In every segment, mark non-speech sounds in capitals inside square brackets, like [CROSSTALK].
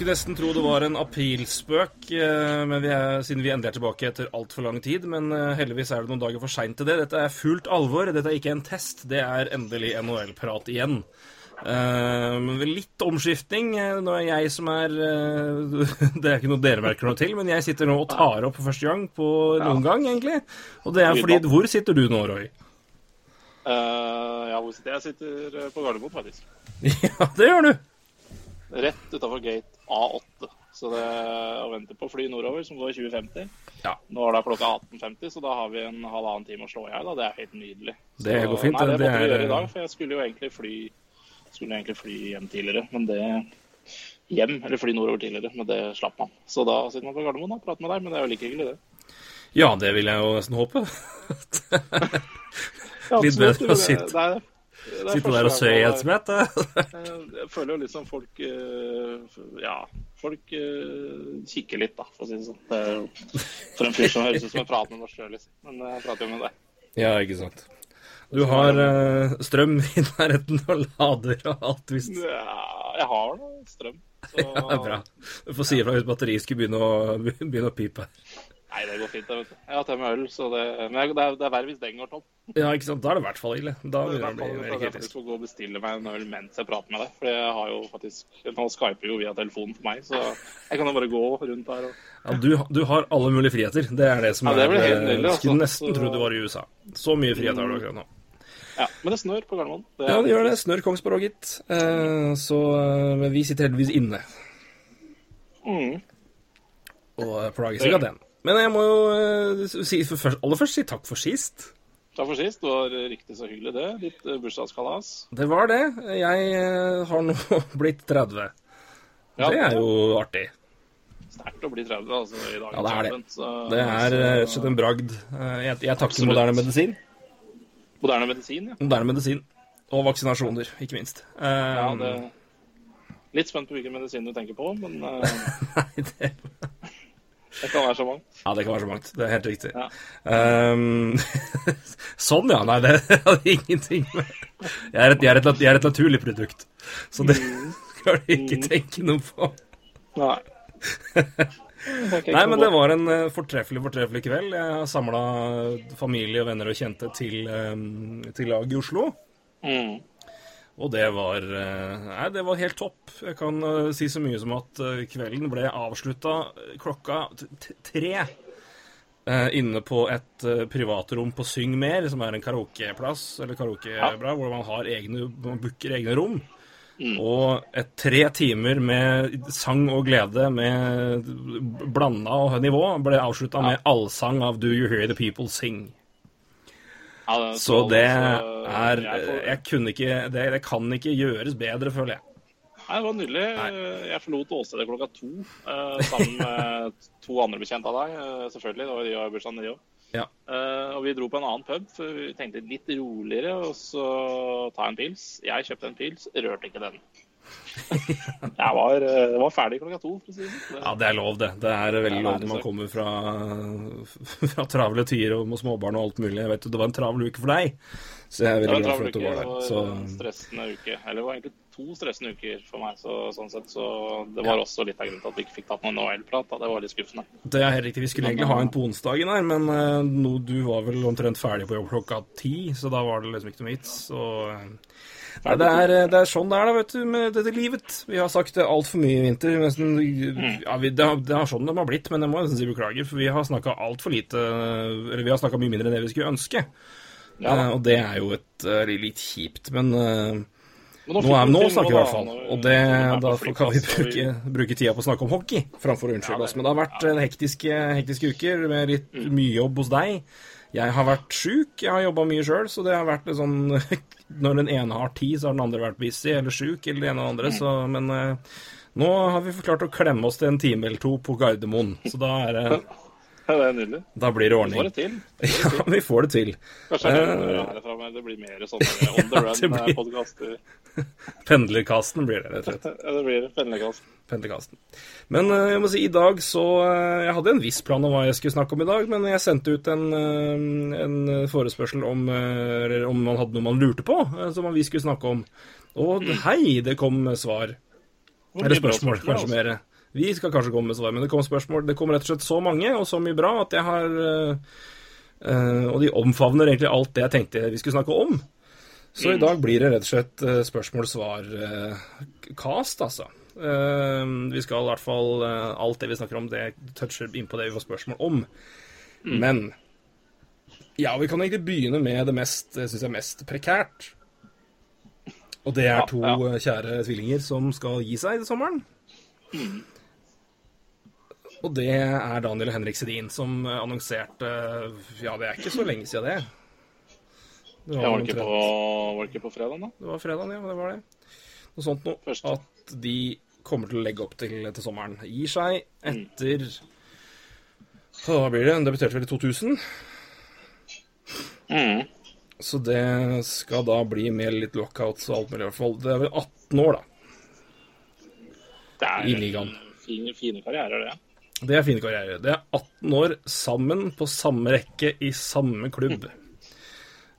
Skulle nesten tro det var en aprilspøk, eh, men vi er, siden vi endelig er tilbake etter altfor lang tid. Men eh, heldigvis er det noen dager for seint til det. Dette er fullt alvor. Dette er ikke en test. Det er endelig NHL-prat igjen. Uh, Men litt omskiftning. Nå er jeg som er uh, [LAUGHS] Det er ikke noe dere merker noe til, men jeg sitter nå og tar opp for første gang på noen gang, egentlig. Og det er fordi Hvor sitter du nå, Roy? Uh, ja, hvor sitter jeg? Jeg sitter på Gardermoen, faktisk. [LAUGHS] Ja, det gjør du. Rett utafor gate A8. Så det å vente på fly nordover, som går i 2050. Ja. Nå er det klokka 18.50, så da har vi en halvannen time å slå i hjel. Det er helt nydelig. Det Så- går fint, Nei, det det måtte vi er- gjøre i dag, for jeg skulle jo egentlig fly skulle egentlig fly hjem tidligere, men det hjem, eller fly nordover tidligere, men det slapp man. Så da sitter man på Gardermoen og prater med deg, men det er jo like hyggelig, det. Ja, det vil jeg jo nesten håpe. [LAUGHS] Litt bedre å det- sitte- det det er Sitte der og se i man- da. Jeg jeg føler jo litt som folk eh, Ja, folk eh, kikker litt, da, for å si det sånn. For en fyr som høres ut som en med norsk sjøl, liksom. Men jeg prater jo med deg. Ja, ikke sant. Du har uh, strøm i nærheten og lader og alt, hvis Ja, jeg har noe strøm. Så [LAUGHS] Ja, det er bra. Du får si ifra hvis batteriet skulle begynne å, begynne å pipe. Nei, det går fint, det, vet du. Jeg har tatt øl, så det Men det er, det er verre hvis den går tom. Ja, ikke sant. Da er det i hvert fall ille. Da begynner hvert det mer jeg kritisk. faktisk får gå og bestille meg en øl mens jeg prater med deg. For jeg har jo faktisk Nå skyper jo via telefonen for meg, så jeg kan jo bare gå rundt her og Ja, du, du har alle mulige friheter. Det er det som Ja, det er blir eh, altså. Skulle nesten Så- tro du var i USA. Så mye frihet har du akkurat nå. Ja, men det snør på Gardermoen. Er- Ja, det gjør det. Snør Kongsberg òg, gitt. Eh, Så eh, vi sitter heldigvis inne. Mm. Og plages ikke av den. Men jeg må jo eh, si, først, aller først si takk for sist. Takk for sist. Det var riktig så hyggelig, det. Litt eh, bursdagskalas. Det var det. Jeg eh, har nå [LAUGHS] blitt 30. Ja, Det er jo artig. Sterkt å bli 30 altså, i dag. Ja, det er det. så- Det er eh, rett og slett en bragd. Eh, Jeg, jeg takker moderne medisin. Moderne medisin, ja. Moderne medisin. Og vaksinasjoner, ikke minst. Um, ja det... Litt spent på hvilken medisin du tenker på, men uh... [LAUGHS] Nei, det, det kan være så mangt. ja, det kan være så mangt. Det er helt riktig. Ja. Um, [LAUGHS] sånn, ja. Nei, det [LAUGHS] hadde ingenting med Jeg er et, jeg er et, jeg er et naturlig produkt. Så det Mm. [LAUGHS] skal du ikke tenke noe på. Nei. Nei, men det var en eh, fortreffelig, fortreffelig kveld. Jeg har samla familie, venner og kjente til, um, til lag i Oslo. Mm. Og det var eh, Nei, det var helt topp. Jeg kan eh, si så mye som at eh, kvelden ble avslutta klokka tre. inne på et privatrom på Syng Mer, som er en karaokeplass, eller karaokebra, hvor man har egne, man booker egne rom. Og et tre timer med sang og glede med blanda nivå ble avslutta med allsang av Do You Hear The People Sing. Ja, det, Så det er jeg kunne ikke Det, det kan ikke gjøres bedre, føler jeg. Nei, det var nydelig. Jeg forlot Åstedet klokka to eh, sammen med [LAUGHS] to andre bekjente av deg. eh, selvfølgelig, det var de har bursdagen, de òg. Ja. Eh, og vi dro på en annen pub, for vi tenkte litt roligere og så ta en pils. Jeg kjøpte en pils, rørte ikke den. Jeg var, eh, var ferdig klokka to, for å si det sånn. Ja, det er lov, det. Det er veldig lov når man kommer fra, [LAUGHS] fra travle tider og med småbarn og alt mulig. Jeg vet Det var en travel uke for deg. Så jeg er veldig glad for at du var der. Så stressende uke. Eller det var egentlig to stressende uker for meg, så, sånn sett. Så det var også litt av grunnen til at vi ikke fikk tatt noen OL-prat. da. Det var litt skuffende. det er helt riktig. Vi skulle egentlig ha en på onsdagen her, men uh, no, du var vel omtrent ferdig på jobb klokka ti, så da var det liksom ikke noe vits. Så eh, Nei, det er, det er sånn det er, da, vet du, med dette livet. Vi har sagt det altfor mye i vinter. Nesten, ja, vi, det, har, det har sånn det har blitt, men jeg må nesten si beklager, for vi har snakka altfor lite Eller vi har snakka mye mindre enn det vi skulle ønske. Ja, Uh, og det er jo et uh, litt kjipt, men uh, nå, er, nå snakker vi i hvert fall. Og det, da kan vi bruke, bruke tida på å snakke om hockey framfor å unnskylde oss. Men det har vært eh, hektiske, hektiske uker med litt Mm. mye jobb hos deg. Jeg har vært sjuk, jeg har jobba mye sjøl, så det har vært litt sånn [LAUGHS] Når den ene har tid, så har den andre vært busy eller sjuk, eller det ene eller andre, så Men eh, nå har vi klart å klemme oss til en time eller to på Gardermoen, så da, er det, det er nydelig. da blir det Vi får ordning. det til. [LAUGHS] Ja, vi får det til. Kanskje det, Eh, er herfra, men det blir mer sånne on the det run-podkaster. [LAUGHS] Pendlerkasten blir det, rett og slett. [LAUGHS] Ja, det blir pendlerkasten. Pendlerkasten. Men eh, jeg må si, i dag så eh, Jeg hadde en viss plan om hva jeg skulle snakke om i dag, men jeg sendte ut en, eh, en forespørsel om, eh, om man hadde noe man lurte på, eh, som vi skulle snakke om. Og hei, det kom svar. Eller spørsmål, kanskje altså. mer. Vi skal kanskje komme med svar, men det kom spørsmål. Det kom rett og slett så mange, og så mye bra, at jeg har eh, eh, Og de omfavner egentlig alt det jeg tenkte vi skulle snakke om. Så i dag blir det rett og slett uh, spørsmål-svar-cast, altså. Eh, vi skal i hvert fall eh, Alt det vi snakker om, det toucher inn på det vi får spørsmål om. Men ja, vi kan egentlig begynne med det mest, jeg synes jeg mest prekært. Og det er to ja. eh, kjære tvillinger som skal gi seg i sommeren. Og det er Daniel og Henrik Sedin som eh, annonserte Ja, det er ikke så lenge siden det. Det Ja, var, det på, var det ikke på fredag, da? det var fredagen, ja. Det var det. Noe sånt noe. Første. At de kommer til å legge opp til, til sommeren. Gir seg etter så Hva blir det? Hun debuterte vel i 2000? Mm. Så det skal da bli med litt lockouts og alt mulig. i hvert fall. Det er vel 18 år, da. Det er I ligaen. Fine, fine karrierer, det. Det er fine karrierer. Det er 18 år sammen på samme rekke i samme klubb.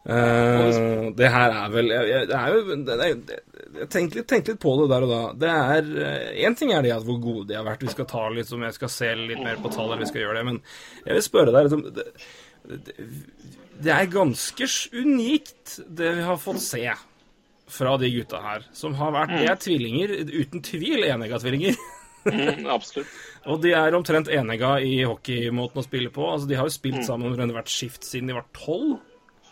Uh, det her er vel jeg, jeg, det er jo, det er, jeg tenkte litt, tenkte litt på det der og da. Det er Én ting er det at hvor gode de har vært. Vi skal ta litt som jeg skal se litt mer på tall, eller vi skal gjøre det. Men jeg vil spørre deg liksom, det, det, det er ganske unikt, det vi har fått se fra de gutta her. Som har vært De er tvillinger, uten tvil enegga tvillinger. [LAUGHS] Mm, absolutt. [LAUGHS] Og de er omtrent enige i hockeymåten å spille på. Altså, De har jo spilt sammen omtrent hvert skift siden de var tolv.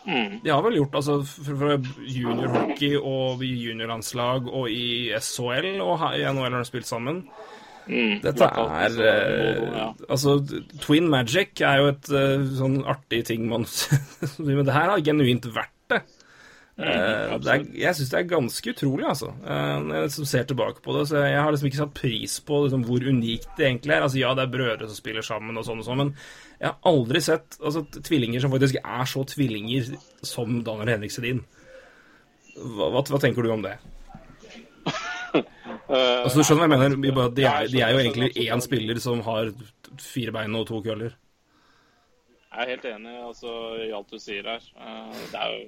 Mm. De har vel gjort altså fra juniorhockey og i juniorlandslag og i SHL og i NHL har de spilt sammen. Mm. Dette er eh, ja. Altså, Twin Magic er jo et eh, sånn artig ting man [LAUGHS] Men det her har genuint vært det. Mm, er, jeg syns det er ganske utrolig, altså. Eh, når jeg liksom ser tilbake på det. Så jeg har liksom ikke satt pris på liksom, hvor unikt det egentlig er. Altså, ja, det er brødre som spiller sammen og sånn og sånn, men jeg har aldri sett altså, tvillinger som faktisk er så tvillinger som Daniel Henrik Sedin. Hva, hva, hva tenker du om det? [LAUGHS] Eh, Altså, du skjønner hva jeg mener? De er, de er jo egentlig én spiller som har fire bein og to køller. Jeg er helt enig altså, i alt du sier her. Det er jo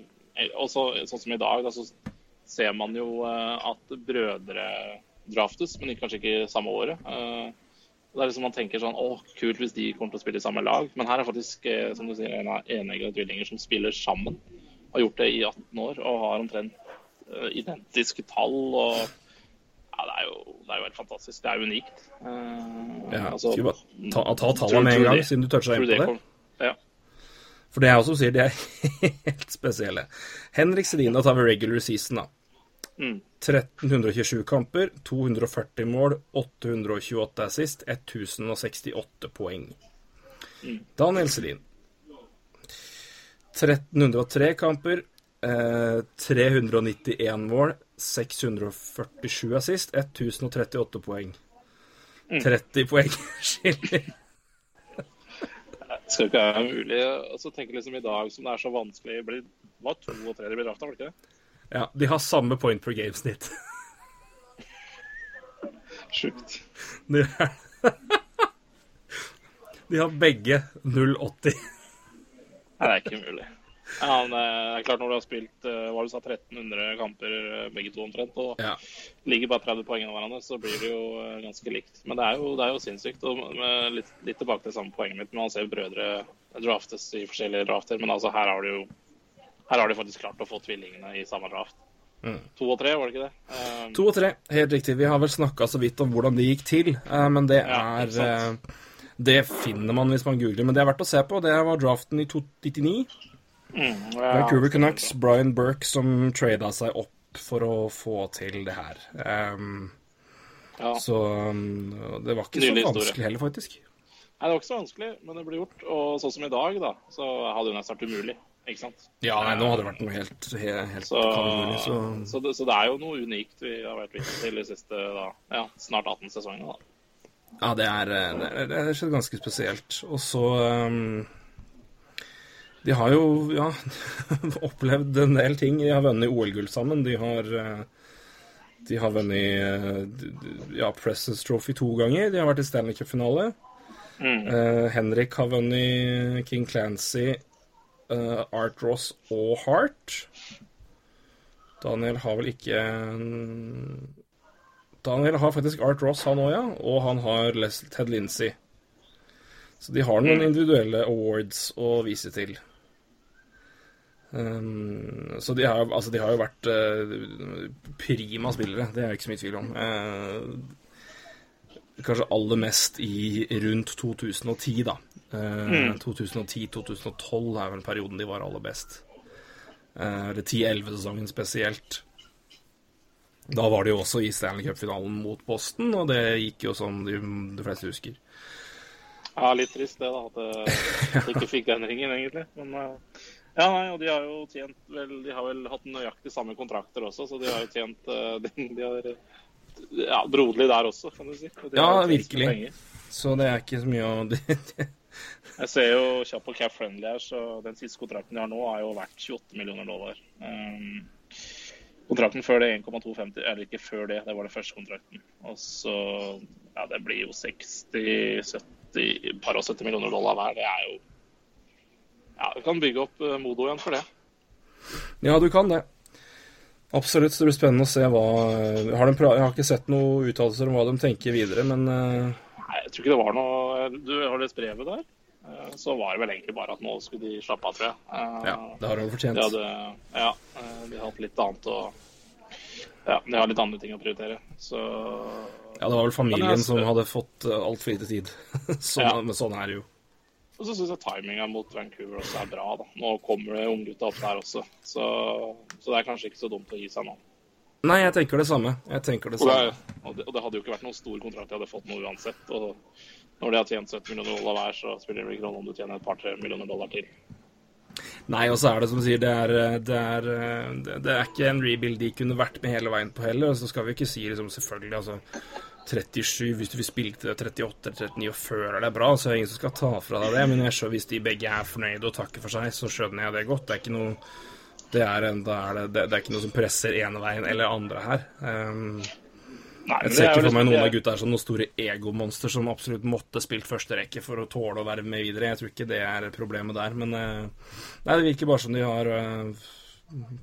også sånn som i dag, da, så ser man jo eh, at brødre draftes, men kanskje ikke samme året. Eh, Det er liksom Man tenker sånn Å, kult hvis de kommer til å spille i samme lag. Men her er faktisk, eh, som du sier, en av eneggede tvillinger som spiller sammen. Har gjort det i 18 år og har omtrent identiske tall. og ja, det er, jo, det er jo helt fantastisk. Det er unikt. Eh, Ja, altså, skal vi bare ta, ta tallene med en gang, siden du toucha inn på det? kom- Ja. For det er jeg som sier, de er helt spesielle. Henrik Sedin, da tar vi regular season, da. Mm. 1327 kamper, 240 mål, 828 assist, 1068 poeng. Daniel Sedin. 1303 kamper, eh, 391 mål, 647 assist, 1038 poeng. 30 poeng [LAUGHS] skiller. Skal ikke være mulig. Og så tenker jeg liksom i dag som det er så vanskelig det blir, Var to og tre de ble drafta, var det ikke det? Ja, de har samme point per game-snitt. [LAUGHS] Sjukt. De, [LAUGHS] de har begge 0,80. Nei, det er ikke mulig. Ja, men det er klart Når du har spilt eh, hva du sa, 1300 kamper eh, begge to omtrent, og Ja. ligger bare 30 poeng av hverandre, så blir det jo eh, ganske likt. Men det er jo, det er jo sinnssykt. og med litt, litt tilbake til samme poenget mitt. Man ser brødre draftes i forskjellige drafter, men altså her har du jo her har de faktisk klart å få tvillingene i samme draft. To og tre, var det ikke det? Um, To og tre, helt riktig. Vi har vel snakka så vidt om hvordan det gikk til, men det er ja, Det finner man hvis man googler, men det er verdt å se på. Det var draften i 299. mm, Vancouver Canucks. Brian Burke, som trada seg opp for å få til det her. Um, Ja. så um, det var ikke så vanskelig historie. heller, faktisk. Nei, det var ikke så vanskelig, men det ble gjort. Og sånn som i dag, da, så hadde det nesten vært umulig. Ikke sant? Ja, nei, nå hadde det vært noe helt, helt, helt Så, kanonmulig, så så, det, så det er jo noe unikt vi har vært vitne til de siste da, ja, snart 18 sesongene. da. Ja, det er, eh, det er, det er ganske spesielt. Og så um, De har jo ja, [LAUGHS] opplevd en del ting. De har vunnet OL-gull sammen. De har eh, De har vunnet eh, ja, Presence Trophy to ganger. De har vært i Stanley Cup-finale. Mm. Uh, Henrik har vunnet King Clancy, uh, Art Ross og Hart. Daniel har vel ikke Daniel har faktisk Art Ross, han òg, ja. Og han har Les Ted Lindsay. Så de har noen individuelle awards å vise til. Um, så de har, altså, de har jo vært uh, prima spillere, det er det ikke så mye tvil om. Uh, kanskje aller mest i rundt 2010, da. Eh, 2010-2012 er vel perioden de var aller best. Eh, Eller 10-11-sesongen spesielt. Da var de jo også i Stanley Cup-finalen mot Boston, og det gikk jo som de, de fleste husker. Ja, litt trist det, da. At de ikke [LAUGHS] fikk den ringen, egentlig. Men ja, nei, og de har jo tjent vel De har vel hatt nøyaktig samme kontrakter også, så de har jo tjent eh, [LAUGHS] De, de har ja, broderlig der også, kan du si. Ja, virkelig. Så det er ikke så mye å [LAUGHS] Jeg ser jo kjapt på Cap Friendly her, så den siste kontrakten de har nå, er jo verdt 28 millioner dollar. Um, kontrakten før det er 1,250, eller ikke før det, det var den første kontrakten. Og så Ja, det blir jo 60-70, par og 70 millioner dollar hver. Det er jo Ja, du kan bygge opp eh, Modo igjen for det. Ja, du kan det. Absolutt. Det blir spennende å se hva har de Jeg har ikke sett noen uttalelser om hva de tenker videre, men eh, Nei, jeg tror ikke det var noe Du har lest brevet der? Eh, Så var det vel egentlig bare at nå skulle de slappe av, tror jeg. Ja, det har de fortjent. De hadde, ja, de har hatt litt annet å Ja, de har litt andre ting å prioritere. Så Ja, det var vel familien som hadde fått altfor lite tid. [LAUGHS] sånn, Ja. Men sånn er det jo. Og så syns jeg timinga mot Vancouver også er bra. da. Nå kommer det unggutta opp der også, så, så det er kanskje ikke så dumt å gi seg nå. Nei, jeg tenker det samme. Jeg tenker det Og det, og det, og det hadde jo ikke vært noen stor kontrakt de hadde fått nå uansett. Og når de har tjent 70 millioner dollar hver, så spiller det ingen rolle om du tjener et par-tre millioner dollar til. Nei, og så er det som du sier, det er, det er, det er ikke en rebuild de kunne vært med hele veien på heller. Og så skal vi ikke si liksom selvfølgelig altså 37, hvis du vil spille til 38 eller 39 og føler det er bra, så er det ingen som skal ta fra deg det. Men jeg ser, hvis de begge er fornøyde og takker for seg, så skjønner jeg det godt. Det er ikke noe det er, en- er det, det, det er ikke noe som presser ene veien eller andre her. Um, Nei, jeg ser er ikke for meg liksom- noen av gutta her som noen store egomonster som absolutt måtte spilt første rekke for å tåle å være med videre. Jeg tror ikke det er problemet der. Men uh, nei, det virker bare som de har uh,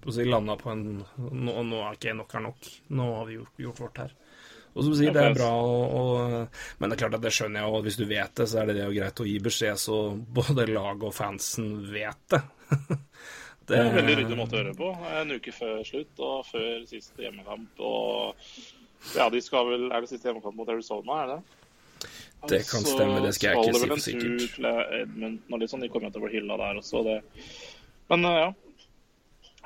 på si, landa på en nå, nå er ikke nok er nok. Nå har vi gjort, gjort vårt her. Og som sier, det er bra å, å Men det er klart at det skjønner jeg, og hvis du vet det, så er det det greit å gi beskjed så både laget og fansen vet det. [LAUGHS] Det er en veldig ryddig måte å høre på. En uke før slutt og før siste hjemmekamp. Og ja, de skal vel Er det siste hjemmekamp mot Arizona, er det? Det kan altså, stemme, det skal jeg ikke det si vel for en tur sikkert. til Edmonton og litt sånn. De kommer til å bli hylla der også. Det. Men eh, ja.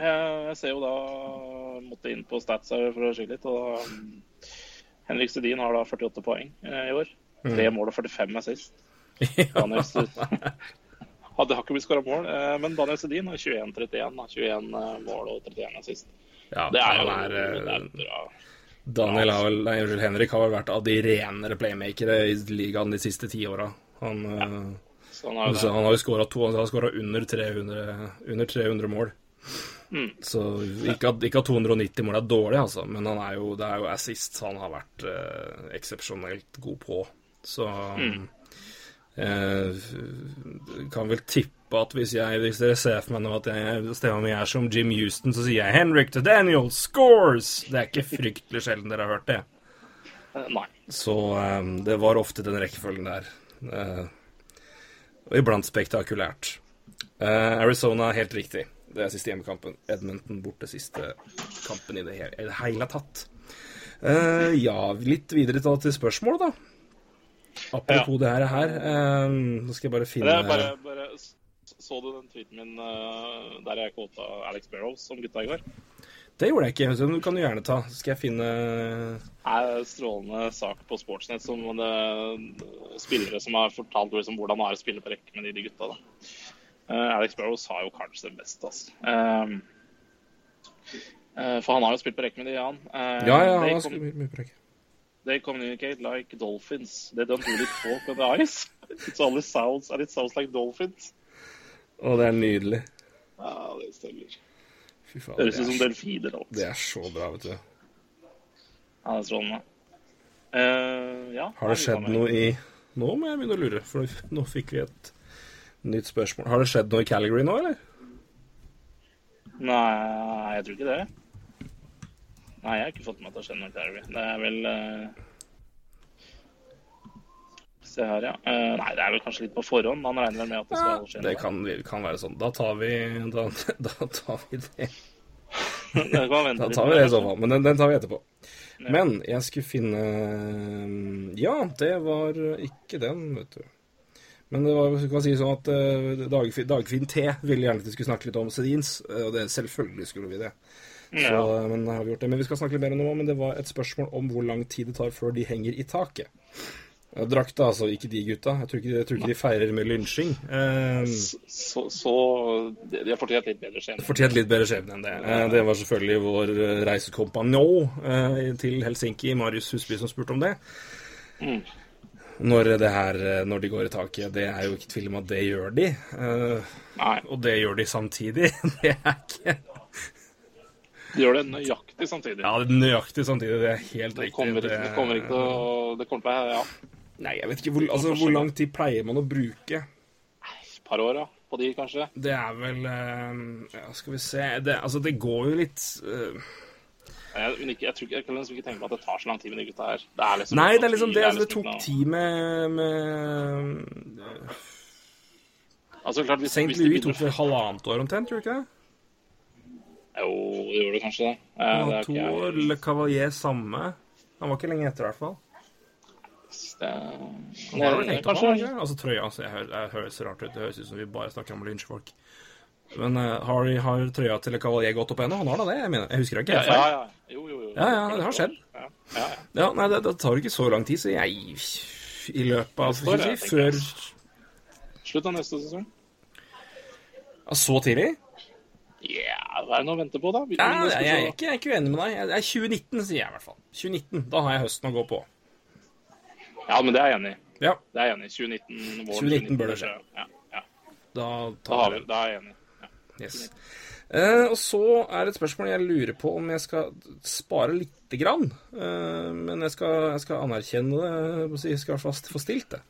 Jeg ser jo da Måtte inn på stats for å skyte litt. Og um, Henrik Sedin har da 48 poeng eh, i år. Mm. Tre mål og 45 er sist. Daniel [LAUGHS] har ikke blitt skåra mål, eh, men Daniel Sedin har 21-31. 21 eh, mål og 31 er sist. Ja, Det er jo er, det er bra. Daniel har vel, nei, unnskyld, Henrik har vel vært av de renere playmakere i ligaen de siste ti åra. Han, ja, han har jo han har jo skåra under 300, under 300 mål. Mm. Så ikke at, ikke at 290 mål er dårlig, altså, men han er jo, det er jo assist han har vært eh, eksepsjonelt god på. Så Mm. Eh, kan vel tippe at hvis, jeg, hvis dere ser for meg nå at jeg, stemma mi er som Jim Houston, så sier jeg 'Henrik to Daniel scores'! Det er ikke fryktelig sjelden dere har hørt det. Eh, Nei. Så eh, det var ofte den rekkefølgen der. Eh, og iblant spektakulært. Eh, Arizona helt riktig. Det er siste hjemmekampen. Edmonton borte siste kampen i det, hele, i det hele tatt. Uh, ja, litt videre til spørsmål, da. Apropos det her. her Uh, nå skal jeg bare finne Det er bare, bare, så du den tweeten min uh, der jeg kåta Alex Barrow om gutta i går? Det gjorde jeg ikke, men du kan jo gjerne ta. Så skal jeg finne Det er en strålende sak på Sportsnett som det, spillere som har fortalt liksom, hvordan det er å spille på rekke med de, de gutta. Da. Eh, Alex Barrows har jo kanskje det beste, altså. For han har jo spilt på rekke med de, han. Eh, Ja, ja, han har spilt mye på rekke. they communicate like dolphins. They don't really talk on the ice. [LAUGHS] It only sounds, and it sounds like dolphins. Å, det er nydelig. Ja, det stemmer. Fy faen. Høres ut som er, delfiner. alt. det er så bra, vet du. Ja, det er strålende. Uh, ja, Har det skjedd noe i Nå må jeg begynne å lure, for nå fikk vi et nytt spørsmål. Har det skjedd noe i Calgary nå, eller? Nei, jeg tror ikke det. Nei, jeg har ikke fått med at det har skjedd noe i Calgary. Det er vel uh... Se her, ja. Uh, nei, det er vel kanskje litt på forhånd. Han regner vel med at det skal skje Det noe. kan, kan være sånn. Da tar vi Da, da tar vi det. Det [LAUGHS] Da tar vi det i så fall. Men den, den tar vi etterpå. Men jeg skulle finne Ja, det var ikke den, vet du. Men det var kan si sånn at uh, Dagfinn, Dagfinn T ville gjerne at vi skulle snakke litt om Sedins, eh, og det selvfølgelig skulle vi det. Ja. Så, men har vi gjort det. Men vi skal snakke litt mer om noe, men det var et spørsmål om hvor lang tid det tar før de henger i taket. Drakta, altså. Ikke de gutta. Jeg tror ikke, jeg tror ikke de feirer med lynsjing. Eh, Så, så De har fortjent litt bedre skjebne. Fortjent litt bedre skjebne enn det. Eh, Det var selvfølgelig vår eh, reisekompanjong eh, til Helsinki, Marius Husby, som spurte om det. Mm. Når det her, eh, når de går i taket. Det er jo ikke tvil om at det gjør de. Eh, Nei, Og det gjør de samtidig. [LAUGHS] Det er ikke de gjør det nøyaktig samtidig. Ja, det er nøyaktig samtidig. Det er helt det, kommer, riktig. det kommer ikke til å Det kommer til å Ja, Nei, jeg vet ikke hvor, altså, hvor lang tid pleier man å bruke? et par år, ja. På de, kanskje. Det er vel eh, Ja, skal vi se det, Altså, det går jo litt eh, Jeg, men ikke, jeg, tror jeg kan liksom ikke tenke på at det tar så lang tid med de gutta her. Det er liksom Nei, det er liksom det. Altså, det tok tid med, med Altså, klart, hvis, St. Louis tok vel halvannet år omtrent, tror du ikke det? Jo, det gjorde det kanskje det. Eh, det to år. Le Cavalier samme. Han var ikke lenge etter, i hvert fall. Det, Han har vel tenkt på det? Altså trøya. Altså, jeg, hører, høres rart ut. Det høres ut som vi bare snakker om å lynsje folk. Men eh, har, har trøya til Cavalier gått opp ennå? Han har da det, jeg mener. Jeg husker det ikke Ja, helt ja, feil. ja. Jo, jo, jo. Ja, ja, det har skjedd. Ja, ja, ja. Ja, nei, det, det tar ikke så lang tid, så jeg I løpet av år, jeg Før. Slutt av neste sesong. ja, Så tidlig? Ja, hva er det nå å vente på, da? Ja, jeg, jeg, er ikke, jeg er ikke uenig med deg. Jeg er 2019, sier jeg i hvert fall. 2019, Da har jeg høsten å gå på. Ja, men det er jeg enig i. Ja, Det er jeg enig i. 2019, våren 2019 bør det skje. Ja, ja. da Da, vi, da er jeg enig. Yes. Eh, og så er det et spørsmål jeg lurer på om jeg skal spare lite grann. Eh, men jeg skal, jeg skal anerkjenne det, jeg skal fast få stilt det.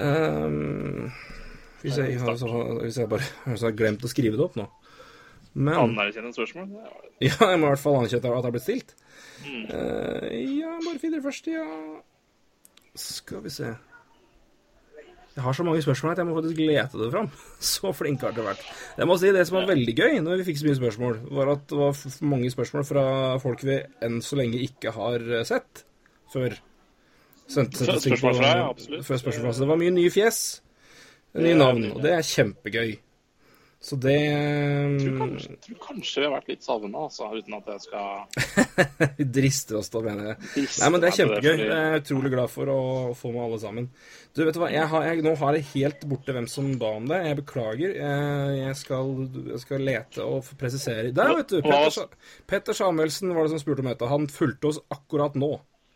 Eh, hvis, jeg, har- så- hvis jeg bare hvis jeg har glemt å skrive det opp nå. Men et spørsmål. [LAUGHS] Ja, jeg må i hvert fall anerkjenne at det har blitt stilt. Eh, ja, bare finn det først, ja Skal vi se Jeg har så mange spørsmål at jeg må faktisk lete det fram. [LAUGHS] Så flink har det vært. Jeg må si Det som var veldig gøy når vi fikk så mye spørsmål, var at det var mange spørsmål fra folk vi enn så lenge ikke har eh, sett før. Sendte, sendte Spørsmål fra, ja, absolutt. Før spørsmål fra. Så det var mye nye fjes. Nye navn. Og det er kjempegøy. Så det Jeg tror kanskje, jeg tror kanskje vi har vært litt savna, altså, uten at jeg skal [LAUGHS] Vi drister oss til å mene det. Nei, men det er kjempegøy. Jeg er utrolig glad for å få med alle sammen. Du, vet du hva, jeg har, jeg, nå har jeg helt borte hvem som ba om det. Jeg beklager. Jeg, skal, skal lete og presisere. Der, vet du. Petter, Petter Samuelsen var det som spurte om dette. Han fulgte oss akkurat nå.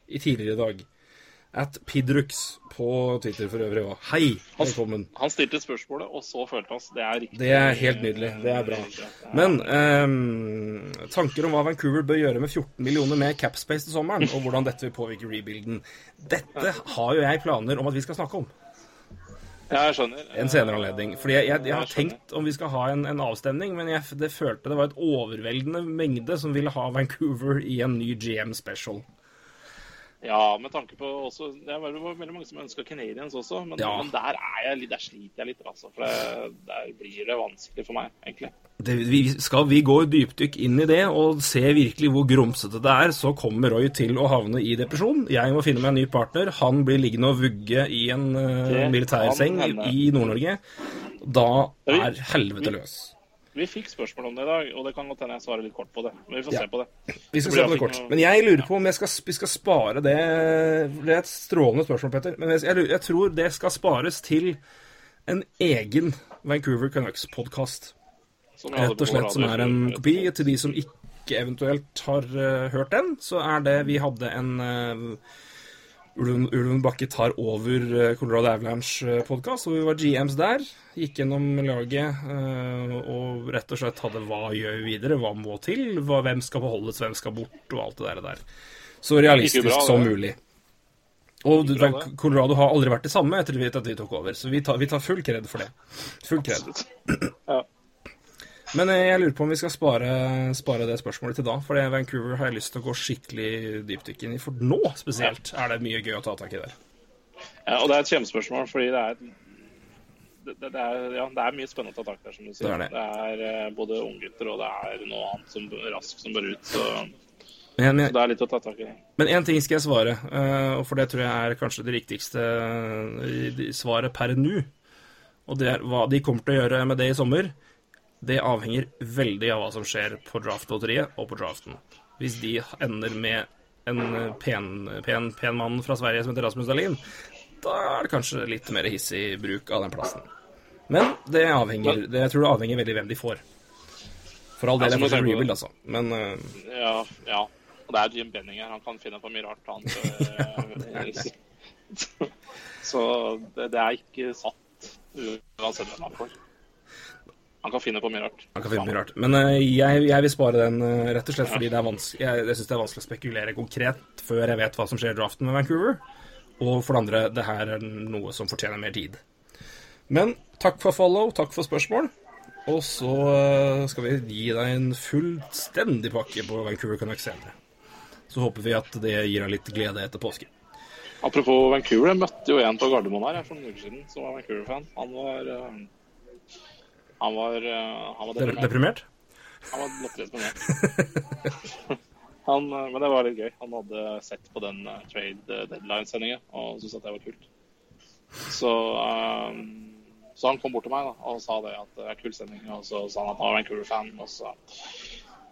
I tidligere i dag. At Pidrux på Twitter for øvrig òg. Hei, velkommen. Han stilte spørsmålet, og så følte han Det er riktig. Det er helt nydelig. Det er bra. Men eh, tanker om hva Vancouver bør gjøre med 14 millioner mer capspace til sommeren, og hvordan dette vil påvirke rebuilden. Dette har jo jeg planer om at vi skal snakke om. Jeg skjønner. en senere anledning. Fordi jeg, jeg, jeg har Jeg tenkt om vi skal ha en, en avstemning, men jeg, det følte det var et overveldende mengde som ville ha Vancouver i en ny GM special. Ja, med tanke på også Det var veldig, mange som ønska Canadiens også, men, Ja. men der, er jeg, der sliter jeg litt. Altså, for det, der blir det vanskelig for meg, egentlig. Det, vi, skal vi gå dypdykk inn i det og se virkelig hvor grumsete det er, så kommer Roy til å havne i depresjon. Jeg må finne meg en ny partner. Han blir liggende og vugge i en uh, militærseng i Nord-Norge. Da er helvete løs. Vi fikk spørsmål om det i dag, og det kan godt hende jeg svarer litt kort på det. Men vi får Ja. se på det. Vi skal se på det kort. Men jeg lurer på om jeg skal, vi skal spare det Det er et strålende spørsmål, Petter. Men jeg, jeg, jeg tror det skal spares til en egen Vancouver Canucks-podkast. Rett og slett som er en kopi. Til de som ikke eventuelt har uh, hørt den, så er det Vi hadde en uh, Ulven, Ulven Bakke tar over uh, Colorado Avalanche-podkast, og vi var GMs der. Gikk gjennom laget eh, og rett og slett hadde hva gjør vi videre, hva må til, hva, hvem skal beholdes, hvem skal bort, og alt det der. der. Så realistisk bra, som mulig. Og bra. Colorado har aldri vært det samme etter at vi tok over, så vi tar, vi tar full kred for det. Full kred. Ja. Men eh, jeg lurer på om vi skal spare, spare det spørsmålet til da. For Vancouver har jeg lyst til å gå skikkelig dypdykk inn i. For nå spesielt er det mye gøy å ta tak i der. Ja, og det er et kjempespørsmål, fordi det er det, det, er, ja, det er mye spennende å ta tak i der, som du sier. Det er det. er både unggutter og det er noe annet som raskt som bør ut. Så, Men, men, så det er litt å ta tak i. men én ting skal jeg svare, eh, og for det tror jeg er kanskje det riktigste eh, svaret per nå. Og det er hva de kommer til å gjøre med det i sommer. Det avhenger veldig av hva som skjer på draftlotteriet og på draften. Hvis de ender med en eh, pen, pen, pen mann fra Sverige som heter Rasmus Dahlin, da er det kanskje litt mer hissig bruk av den plassen. Men det avhenger, det, jeg tror det avhenger veldig hvem de får. For all del er det rebuild, altså. Men uh... Ja, ja. Og det er Jim Benning her. Han kan finne på mye rart, han. Så, [LAUGHS] [LAUGHS] så det, det er ikke satt uansett hvem han får. Han kan finne på mye rart. Han kan finne mye rart. Men uh, jeg, jeg vil spare den uh, rett og slett fordi det er vanskelig, jeg, jeg synes det er vanskelig å spekulere konkret før jeg vet hva som skjer i draften med Vancouver. Og for det andre, det her er noe som fortjener mer tid. Men takk for follow, takk for spørsmål. Og så uh, skal vi gi deg en fullstendig pakke på Vancouver Canucks senere. Så håper vi at det gir deg litt glede etter påske. Apropos Vancouver, jeg møtte jo en på Gardermoen her for noen uker siden som var Vancouver-fan. Han var Han var, eh, han var deprimert. Deprimert? Han var latterlig deprimert. [LAUGHS] han, eh, men det var litt gøy. Han hadde sett på den eh, trade deadline-sendinga og syntes at det var kult. Så, um, så han kom bort til meg da, og sa det at det er kul sending. Og så sa han at han var Vancouver-fan. og så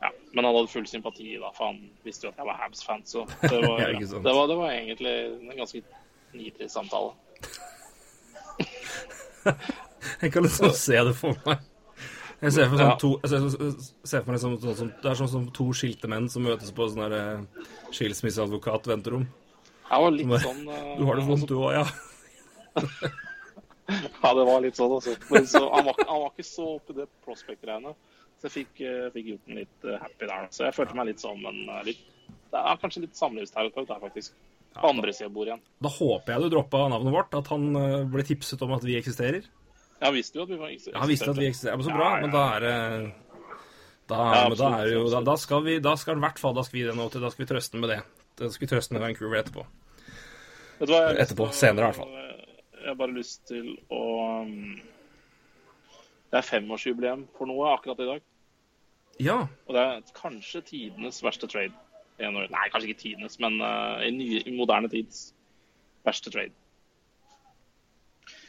ja, Men han hadde full sympati, da, for han visste jo at jeg var Habs-fan. Så [LAUGHS] det var, Ja, det, var, det var egentlig en ganske nitrist samtale. [LAUGHS] Jeg kan liksom se det for meg. Jeg ser for, sånn to, jeg ser, for meg som, sånn sånn, Det er sånn som to skilte menn som møtes på sånn der, eh, skilsmisseadvokat-venterom. Jeg var litt sånn uh, [LAUGHS] Du har det vondt, du òg, ja. [LAUGHS] Ja, det var litt sånn, altså. Men så, han, var, han var ikke så oppi det prospect-greiene. Så jeg fikk, uh, fikk gjort den litt happy der. Så jeg følte meg litt sånn, men litt, Det er kanskje litt samlivsterapeut der, faktisk. På andre sida av bordet igjen. Da håper jeg du droppa navnet vårt, at han ble tipset om at vi eksisterer. Jeg visste jo at vi var Ja, Han visste at vi eksisterer, men så bra. Ja, ja, Men da er det da, Ja, men da er det jo Da, da skal vi Da skal i hvert fall Da skal vi det nå til Da skal vi trøste den med det. Da skal vi trøste den med Vancouver etterpå. Vet du hva, jeg Etterpå, til å- senere i hvert fall. Jeg har bare lyst til å um, Det er femårsjubileum for noe akkurat i dag. Ja. Og det er kanskje tidenes verste trade. Nei, kanskje ikke tidenes, men uh, i, nye, i moderne tids verste trade.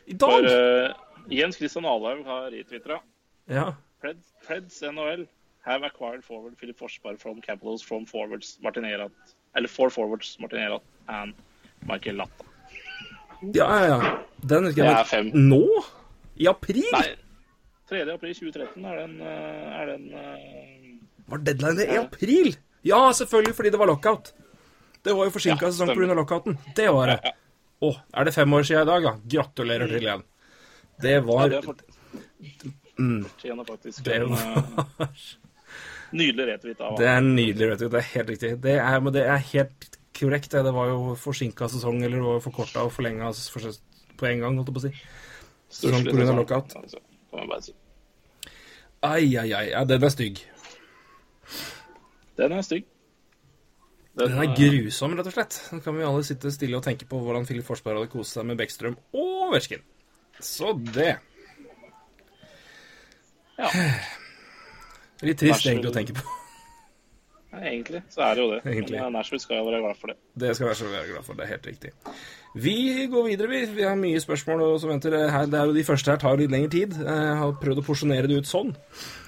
I For dag! uh, Jens Christian Alhaug har retwitra Ja. Preds, Preds NHL have acquired forward Philip Forsberg from Capitals from forwards Martin Martinerat, eller for forwards Martin Martinerat and Michael Latta. Ja, ja, ja. Den husker jeg. fem. Nå? I april? Nei, 3. april 2013 er den, uh, er den uh, Var deadline i april? Ja, selvfølgelig, fordi det var lockout. Det var jo forsinka Ja, sesong pga. lockouten. Det var det. Ja, Å, er det fem år siden i dag, da? Gratulerer til igjen. Det ja, var det fortjener faktisk Det uh, var nydelig retweet av Det er nydelig, retweet. Det er helt riktig. Det er, men det er helt korrekt. Det, det var jo forsinka sesong, eller det var forkorta og forlenga på en gang, holdt jeg på å si. Sånn pga. lockout. Altså. Ai, ai, ai. Ja, den er stygg. Den er stygg. Den er grusom, rett og slett. Nå kan vi alle sitte stille og tenke på hvordan Filip Forsberg hadde kost seg med Bekkstrøm og Versken. Så det. Ja. Litt trist egentlig å tenke på. Ja, egentlig så er det jo det. Egentlig. Men Nashville skal jo være glad for det. Det skal jeg være glad for. Det er helt riktig. Vi går videre, vi. Vi har mye spørsmål som venter. Her, det er jo de første her tar litt lengre tid. Jeg har prøvd å porsjonere det ut sånn.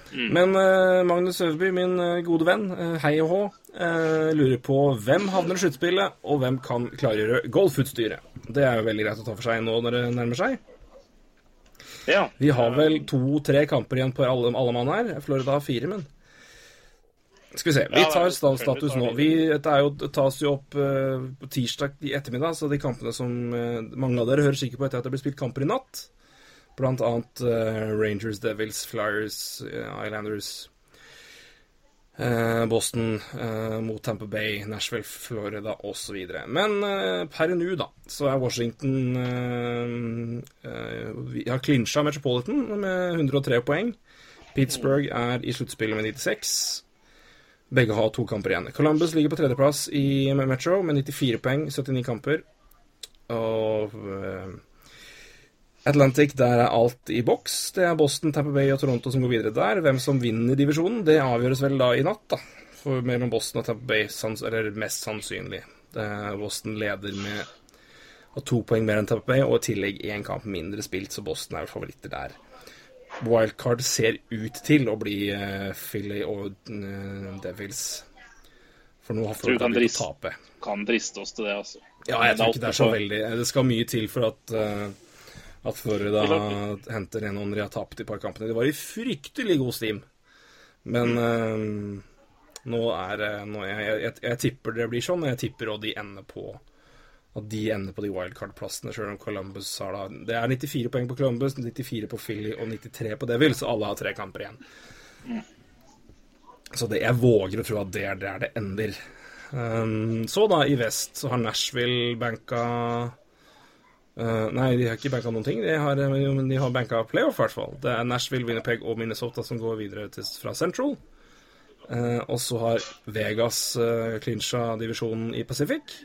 Men uh, Magnus Øverby, min eh, gode venn, uh, hei og hå, uh, lurer på hvem havner i sluttspillet, og hvem kan klargjøre golfutstyret. Det er jo veldig greit å ta for seg nå når det nærmer seg. Ja. Vi har vel to-tre kamper igjen på alle, alle mann her. Florida har fire, men Skal vi se. Vi tar status nå. vi- dette er jo, tas jo opp på uh, tirsdag i ettermiddag, så de kampene som uh, mange av dere hører sikkert på etter at det blir spilt kamper i natt, blant annet eh, Rangers, Devils, Flyers, eh, Islanders eh, Boston eh, mot Tampa Bay, Nashville, Florida osv. Men eh, per nå, da, så er Washington eh, eh, Vi har clinsja Metropolitan med 103 poeng. Pittsburgh er i sluttspillet med 96. Begge har to kamper igjen. Columbus ligger på tredjeplass i Metro med 94 poeng, 79 kamper. Og eh, Atlantic, der er alt i boks. Det er Boston, Tampa Bay og Toronto som går videre der. Hvem som vinner divisjonen, det avgjøres vel da i natt, da. For mellom Boston og Tampa Bay, sans eller mest sannsynlig. Boston leder med har to poeng mer enn Tampa Bay, og i tillegg én kamp mindre spilt, så Boston er jo favoritter der. Wildcard ser ut til å bli uh, Philly og uh, Devils. For nå har folk du Florida kan begynt å tape. Kan driste oss til det, altså. Ja, jeg tror ikke det er så veldig Det skal mye til for at uh, At Florida henter en og de har tapt i par kampene. De var i fryktelig god stim. Men uh, nå er eh, nå, jeg, jeg, jeg, tipper det blir sånn, jeg tipper også de ender på at de ender på de wildcard-plassene, sjøl om Columbus har da Det er 94 poeng på Columbus, 94 på Philly og 93 på Devil, så alle har tre kamper igjen. Så det, jeg våger å tro at det er der det ender. Um, så da, i vest, så har Nashville banka uh, Nei, de har ikke banka noen ting. De har, eh, men de har banka playoff, i hvert fall. Det er Nashville, Winnerpeg og Minnesota som går videre til, fra Central. Uh, og så har Vegas uh, clinsja divisjonen i Pacific.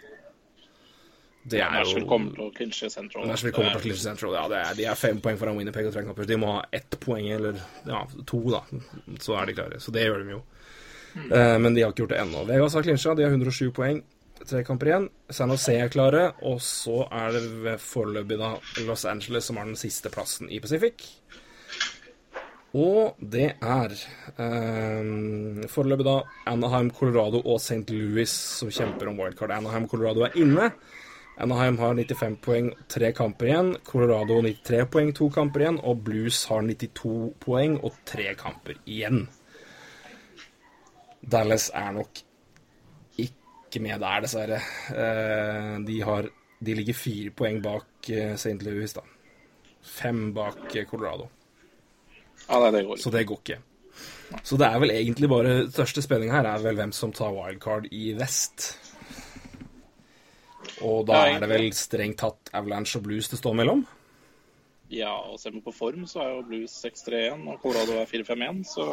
Det er Nashville jo kommer til å clinche Central. Nashville kommer til å clinche Central. Ja, det er, de er fem poeng foran Winnerpeg og tre. De må ha ett poeng, eller ja, to, da. Så er de klare. Så det gjør de jo. Uh, men de har ikke gjort det ennå. Vegas har clincha, de har 107 poeng. Tre kamper igjen. San Jose er klare, og så er det foreløpig da Los Angeles som har den siste plassen i Pacific. Og det er eh, foreløpig da Anaheim, Colorado og St. Louis som kjemper om wildcard. Anaheim Colorado er inne. Anaheim har 95 poeng, tre kamper igjen. Colorado 93 poeng, to kamper igjen. Og Blues har 92 poeng og tre kamper igjen. Dallas er nok ikke med der, dessverre. Eh, de, har, de ligger fire poeng bak eh, St. Louis, da. Fem bak eh, Colorado. Ja, nei, det går Så det går ikke. Så det er vel egentlig bare Største spenninga her er vel hvem som tar wildcard i vest. Og da er det vel strengt tatt Avalanche og Blues det står mellom. Ja, og ser man på form, så er jo Blues 6-3-1, og Colorado er 4-5-1, så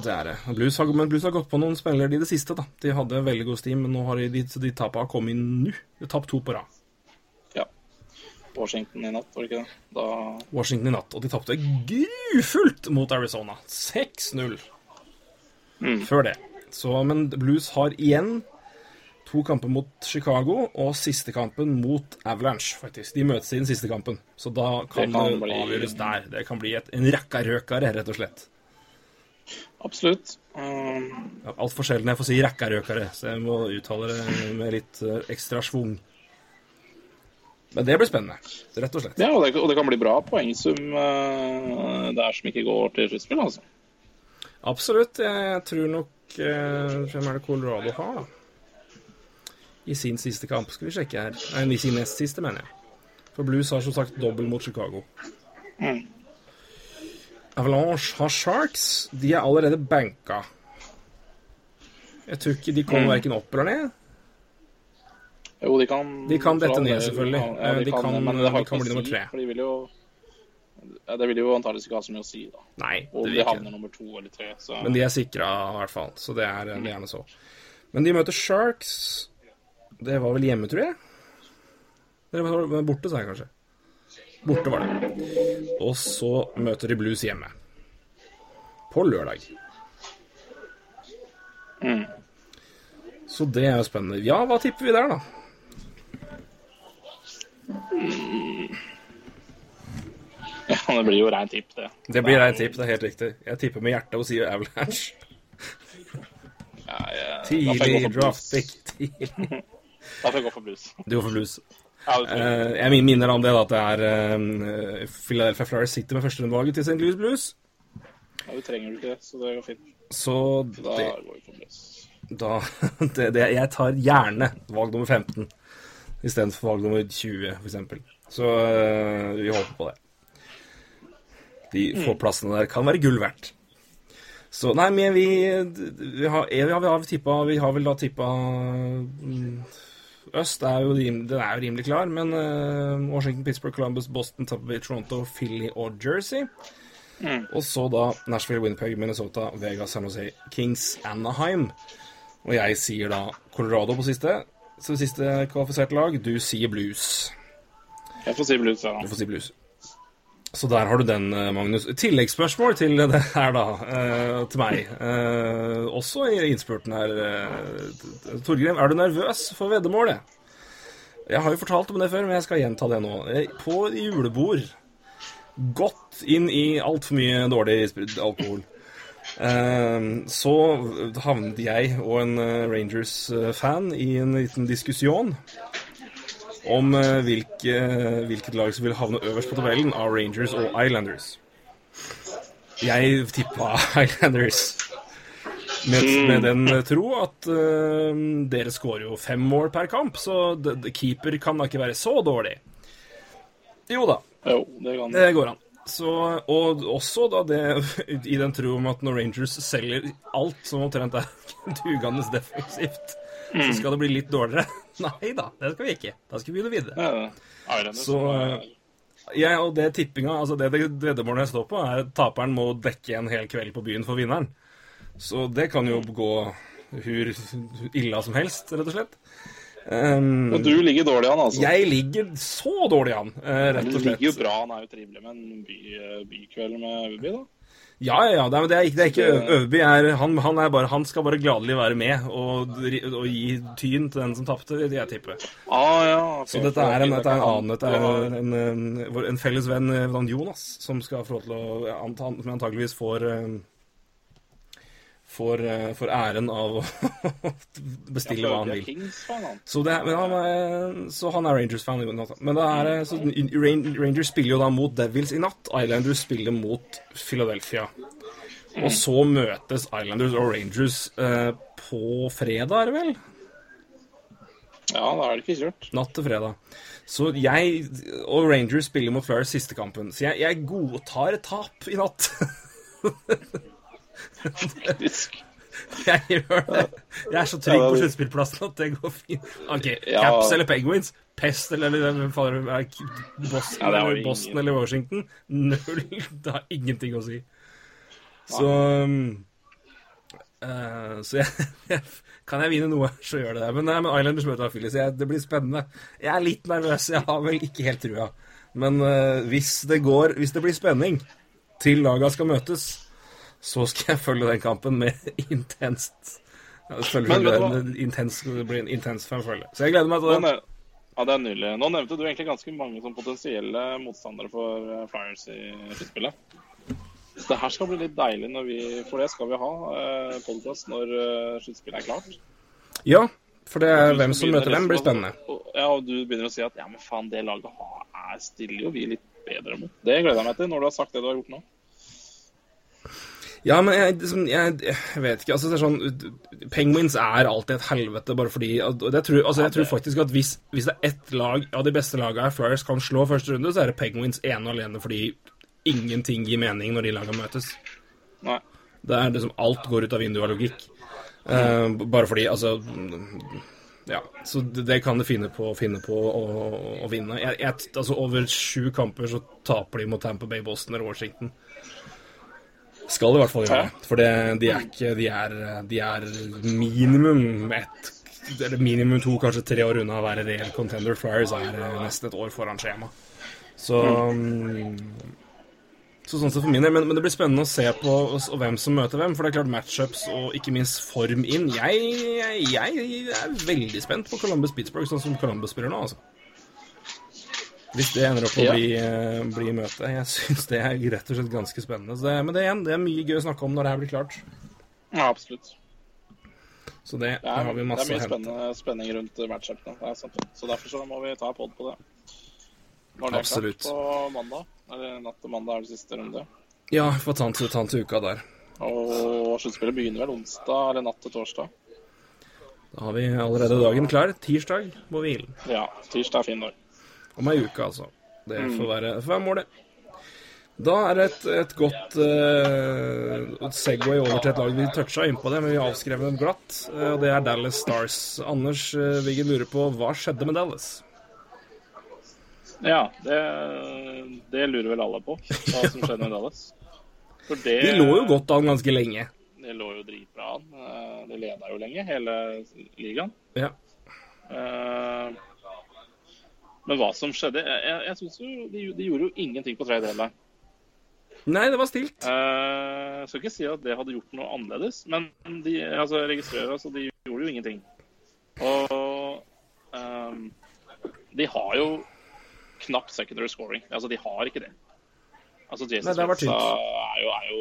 Det er det. Blues har, men Blues har gått på noen spillere i det siste, da. De hadde veldig god steam, men nå har de, de, de tapa kommet inn nå. De har tapt to på rad. ja. Washington i natt, var det ikke det? Da Washington i natt. Og de tapte grufullt mot Arizona. 6-0 Mm. før det. Så, men Blues har igjen to kamper mot Chicago, og siste kampen mot Avalanche, faktisk. De møtes i den siste kampen, så da kan det, kan bli- avgjøres der. Det kan bli et, en rekkarøkare, rett og slett. Absolutt. Um, Ja, Altfor sjelden jeg får si rekkarøkare, så jeg må uttale det med litt eh, ekstra schwung. Men det blir spennende, rett og slett. ja, og det, og det kan bli bra poengsum uh, der som ikke går til sluttspill, altså. Absolutt. Jeg tror nok uh, Hvem er det Colorado har, da? I sin siste kamp. Skal vi sjekke her. Nei, i sin nest siste, mener jeg. For Blues har som sagt dobbel mot Chicago. Mm. Avalanche har Sharks. De er allerede banka. Jeg tror ikke de kommer Mm. verken opp eller ned. Jo, de kan De kan dette ned, selvfølgelig. Ja, Eh, de, de kan, kan- men det har de kan bli nummer tre. for de vil jo Ja, Det vil jo antakeligvis ikke ha så mye å si, da. Nei, Om det de vil ikke. havner nummer to eller tre. Så Men de er sikra, i hvert fall. Så det er, det er gjerne så. Men de møter Sharks Det var vel hjemme, tror jeg? Eller var borte, sa jeg kanskje. Borte var det. Og så møter de Blues hjemme. På lørdag. Mm. Så det er jo spennende. Ja, hva tipper vi der, da? ja, det blir jo rein tipp, det. Det blir rein tipp, det er helt riktig. Jeg tipper med hjertet og sier Avalanche. Ja, jeg, Tidlig draft pick. [LAUGHS] Da får jeg gå for blues. Du går for Blues. [LAUGHS] Ja, jeg. Eh, jeg minner om det da, at det er eh, Philadelphia Flyers sitter med førsterundevalget til St. Louis Blues. ja, du trenger jo ikke det, så det går fint. Så Da det, går vi for blues. da [LAUGHS] det, det, Jeg tar gjerne valg nummer 15 istedenfor valg nummer 20, f.eks. Så eh, vi håper på det. De få plassene der kan være gull verdt. Så nei, men vi, vi har, vi har, vi har, tippa, vi har vel da tippa mm, Øst er jo, den er jo rimelig klar, men uh, Washington, Pittsburgh, Columbus, Boston, Tampa Bay, Toronto, Philly og Jersey. Og så da Nashville, Winnipeg, Minnesota, Vegas, San Jose, Kings, Anaheim. Og jeg sier da Colorado på siste. Så siste kvalifiserte lag. Du sier Blues. Jeg får si blues, ja. Du får si Blues. Så der har du den, eh, Magnus. Tilleggsspørsmål til det her, da. eh, til meg. Eh, også i innspurten her. eh, Torgrim, er du nervøs for veddemålet? Jeg har jo fortalt om det før, men jeg skal gjenta det nå. På julebord Godt inn i altfor mye dårlig alkohol. Så havnet jeg og en Rangers-fan i en liten diskusjon om eh, hvilke, hvilket lag som vil havne øverst på tabellen av Rangers og Islanders. Jeg tippa [LAUGHS] Islanders. Med, med den tro at uh, dere skårer jo fem mål per kamp, så the, the keeper kan da ikke være så dårlig. Jo da, Jo, det det går an. Så, og også da det [LAUGHS] i den tro om at når Rangers selger alt som omtrent er [LAUGHS] dugende defensivt, så skal det bli litt dårligere. [LAUGHS] Nei da, det skal vi ikke. Da skal vi begynne videre. Ja, Så eh, jeg og det tippinga, altså det, det veddemålet jeg står på, er at taperen må dekke en hel kveld på byen for vinneren. Så det kan jo gå hur illa som helst, rett og slett. Um, Men du ligger dårlig an, altså. jeg ligger så dårlig an, eh, rett Du og slett. ligger jo bra. Han er jo trivelig med en by, bykveld med Ubi, da. Ja, ja, ja. Det er, det ikke, det er ikke Øverby. Er, han, han, han skal bare gladelig være med og, og gi tyn til den som tapte, vil jeg tippe. Ah, ja, okay. Så dette er en, dette er en annen Dette er en, en, en felles venn, eh, Jonas, som skal få lov til å anta, antageligvis får eh, Får, eh, får æren av å [LAUGHS] bestille hva han vil. Så, det, han er, så han er Rangers-fan. Men det er, så Rangers spiller jo da mot Devils i natt. Islanders spiller mot Philadelphia. Og så møtes Islanders og Rangers eh, på fredag, er det vel? Ja, da er det ikke kjørt. Natt til fredag. Så jeg og Rangers spiller mot Flyers siste kampen. Så jeg, jeg godtar tap i natt. [LAUGHS] Faktisk. [LAUGHS] Jeg gjør det. Jeg er så trygg på sluttspillplassen at det går fint. OK, Ja. Caps eller Penguins? Pest eller, eller hvem faen er? Boston, Ja, det eller Boston eller Washington? Null. [LAUGHS] Det har ingenting å si. Så eh, Så [LAUGHS] jeg, Kan jeg vinne noe, så gjør det det. Men, nei, men Islanders møter Phillies. Jeg, det blir spennende. Jeg er litt nervøs. Jeg har vel ikke helt trua. Men uh, hvis det går Hvis det blir spenning til laga skal møtes, så skal jeg følge den kampen med [LAUGHS] intenst en intens, Det blir en intens følge. Så jeg gleder meg til den. Ja, det er nydelig. Nå nevnte du egentlig ganske mange sånn potensielle motstandere for eh, Flyers i sluttspillet. Så det her skal bli litt deilig når vi For det skal vi ha eh, podkast når eh, sluttspillet er klart. Ja, for det er hvem som møter hvem, blir liksom spennende. og- Ja, og du begynner å si at ja, men faen, det laget har, er, stiller jo vi litt bedre mot. Det gleder jeg meg til, når du har sagt det du har gjort nå. Ja, men jeg, liksom, jeg, jeg vet ikke. altså det er sånn, Penguins er alltid et helvete, bare fordi og det tror, altså, Jeg tror faktisk at hvis, hvis det er ett lag av de beste lagene Flyers kan slå første runde, så er det Penguins ene og alene fordi ingenting gir mening når de lagene møtes. Nei. Det er liksom Alt går ut av vinduet av logikk. Eh, bare fordi, altså Ja, så det, det kan de finne på, finne på å, å vinne. Jeg, altså Over sju kamper så taper de mot Tampa Bay, Boston eller Washington. Skal i hvert fall gjøre det. For det, de er ikke De er, de er minimum ett eller minimum to, kanskje tre år unna å være reell contender. Flyers er eh, nesten et år foran skjema. Så mm, så sånn sett for min del, men, men, det blir spennende å se på hvem som møter hvem. For det er klart matchups og ikke minst form inn. Jeg, jeg, jeg er veldig spent på Columbus Pittsburgh, sånn som Columbus spiller nå, altså. Hvis det ender opp å bli, uh, bli møte. Jeg syns det er rett og slett ganske spennende. Det, men det, igjen, det er mye gøy å snakke om når det her blir klart. Ja, absolutt. Så det, det er, har vi masse Det er mye spennende, spenning rundt matchupene. Så derfor så må vi ta pod på det. Når det Absolutt. er klart på mandag. Eller natt til mandag er det siste runde. Ja, for tant til uka der. Og sluttspillet begynner vel onsdag eller natt til torsdag. Da har vi allerede dagen klar. Tirsdag på hvilen. Ja, tirsdag er fin dag. Om ei uke, altså. Det får være, får være målet. Da er det et, et godt uh, Segway over til et lag vi toucha innpå det, men vi avskrev dem glatt. Uh, og det er Dallas Stars. Anders uh, Wiggen lurer på hva skjedde med Dallas? Ja, det, det, lurer vel alle på, hva som skjedde med Dallas. Det, de lå jo godt an ganske lenge. De lå jo dritbra an. De leda jo lenge, hele ligaen. Ja. Men hva som skjedde Jeg, jeg syns jo de, de, gjorde jo ingenting på tredje deadline. Nei, det var stilt. Uh, jeg skal ikke si at det hadde gjort noe annerledes, men de altså, registrerer altså, de gjorde jo ingenting. Og um, de har jo knapt secondary scoring. Altså, de har ikke det. Altså, Jason Spetsa er, jo, er jo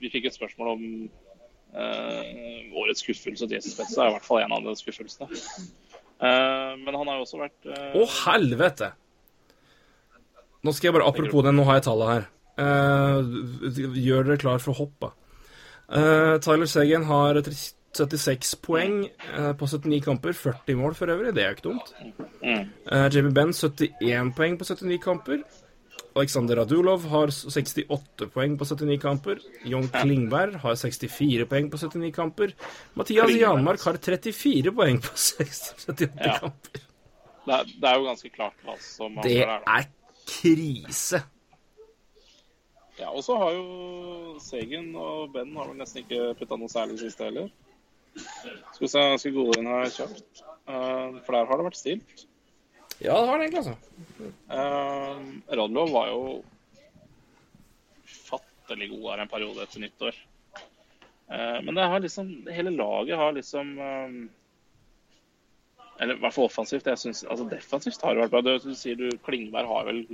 Vi fikk et spørsmål om uh, årets skuffelse. Jason Spetsa er i hvert fall en av de skuffelsene. Uh, men han har jo også vært Å, uh, helvete! Nå skal jeg bare, Apropos det, nå har jeg tallet her. gjør dere klar for hopp, da. Tyler Segan har 76 poeng på 79 kamper. 40 mål for øvrig, det er jo ikke dumt. Mm. JB Benn 71 poeng på 79 kamper. Aleksander Radulov har 68 poeng på 79 kamper. Jon Klingberg har 64 poeng på 79 kamper. Mathias Janmark har 34 poeng på [LAUGHS] 78 ja. kamper. Det er, det er, jo ganske klart hva som Det er, er krise. Ja, og så har jo Segen og Ben har vel nesten ikke putta noe særlig siste heller. Skal vi se, skal gå inn her kjapt. Uh, for der har det vært stilt. Ja, det var det egentlig, altså. Uh, Radlov var jo fattelig god her en periode etter nyttår. Uh, men det har liksom, hele laget har liksom Eller i hvert fall offensivt. jeg synes, altså Defensivt har det vært bra. Du, du sier du Klingberg har vel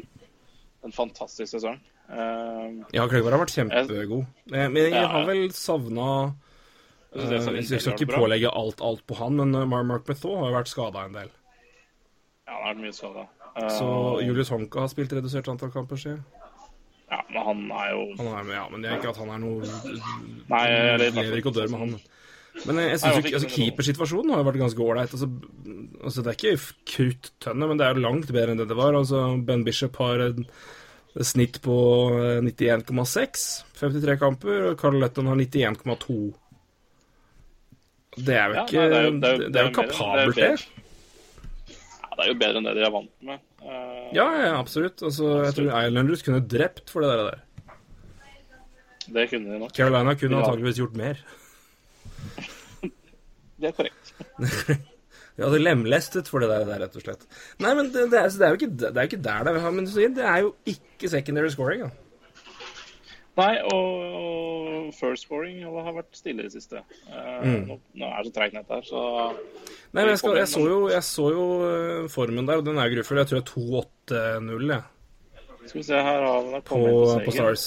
en fantastisk sesong. ja, Klingberg har vært kjempegod. Men jeg har vel savna Uh, jeg skal ikke pålegge alt, alt på han, men Mark Methaw har jo vært skada en del. Ja, han har vært mye skada. Uh, så Julius Honka har spilt redusert antall kamper, sier Ja, men han er jo han er, Ja, men det er ikke at han er noe Nei, jeg lever ikke og dør med han. Men jeg synes jo altså, keepersituasjonen har jo vært ganske ålreit. Altså, altså, det er ikke kruttønne, men det er jo langt bedre enn det det var. Altså, Ben Bishop har et snitt på 91,6, 53 kamper, og Carl Letton har 91,2. Det er jo ikke ja, nei, det, er jo, det, er jo, det er jo kapabelt, det. Det er jo bedre enn det de er vant med. Uh, ja, ja, absolutt. Altså, jeg tror Islanders kunne drept for det der. Det kunne de nok. Carolina kunne ja. antakeligvis gjort mer. [LAUGHS] det er korrekt. [LAUGHS] Vi hadde lemlestet for det der, der, rett og slett. Nei, men det, det, er, det er, jo ikke, det er jo ikke der det er. Men det er jo ikke secondary scoring. Ja. Nei, og first scoring har vært stille i det siste. Uh, mm. nå, nå, er det så treigt nett her, så Nei, men jeg, skal, jeg, så jo, jeg, så jo, eh, formen der, og den er grufull. Jeg tror det er 2-8-0, jeg. Skal vi se, her har vi på, på Stars.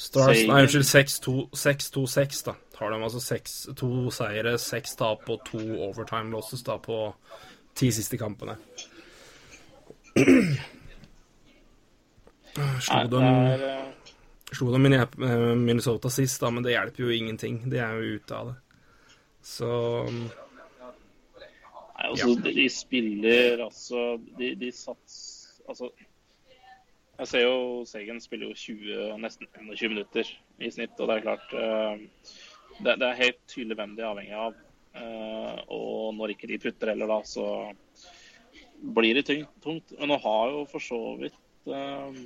Stars Nei, unnskyld, 6-2-6, da. Har de altså 6, to seire, seks tap og to overtime losses da på ti siste kampene. Slo dem eh, Slo dem eh, Minnesota sist, da, men det hjelper jo ingenting. De er jo ute av det. Så Nei, altså, ja. de spiller altså De, de sats Altså Jeg ser jo Segen spiller jo 20, nesten 20 minutter i snitt, og det er klart uh, det, det, er helt tydelig hvem de er avhengig av Eh, og når ikke de putter heller, da, så blir det tungt. Men nå har jo for så vidt eh,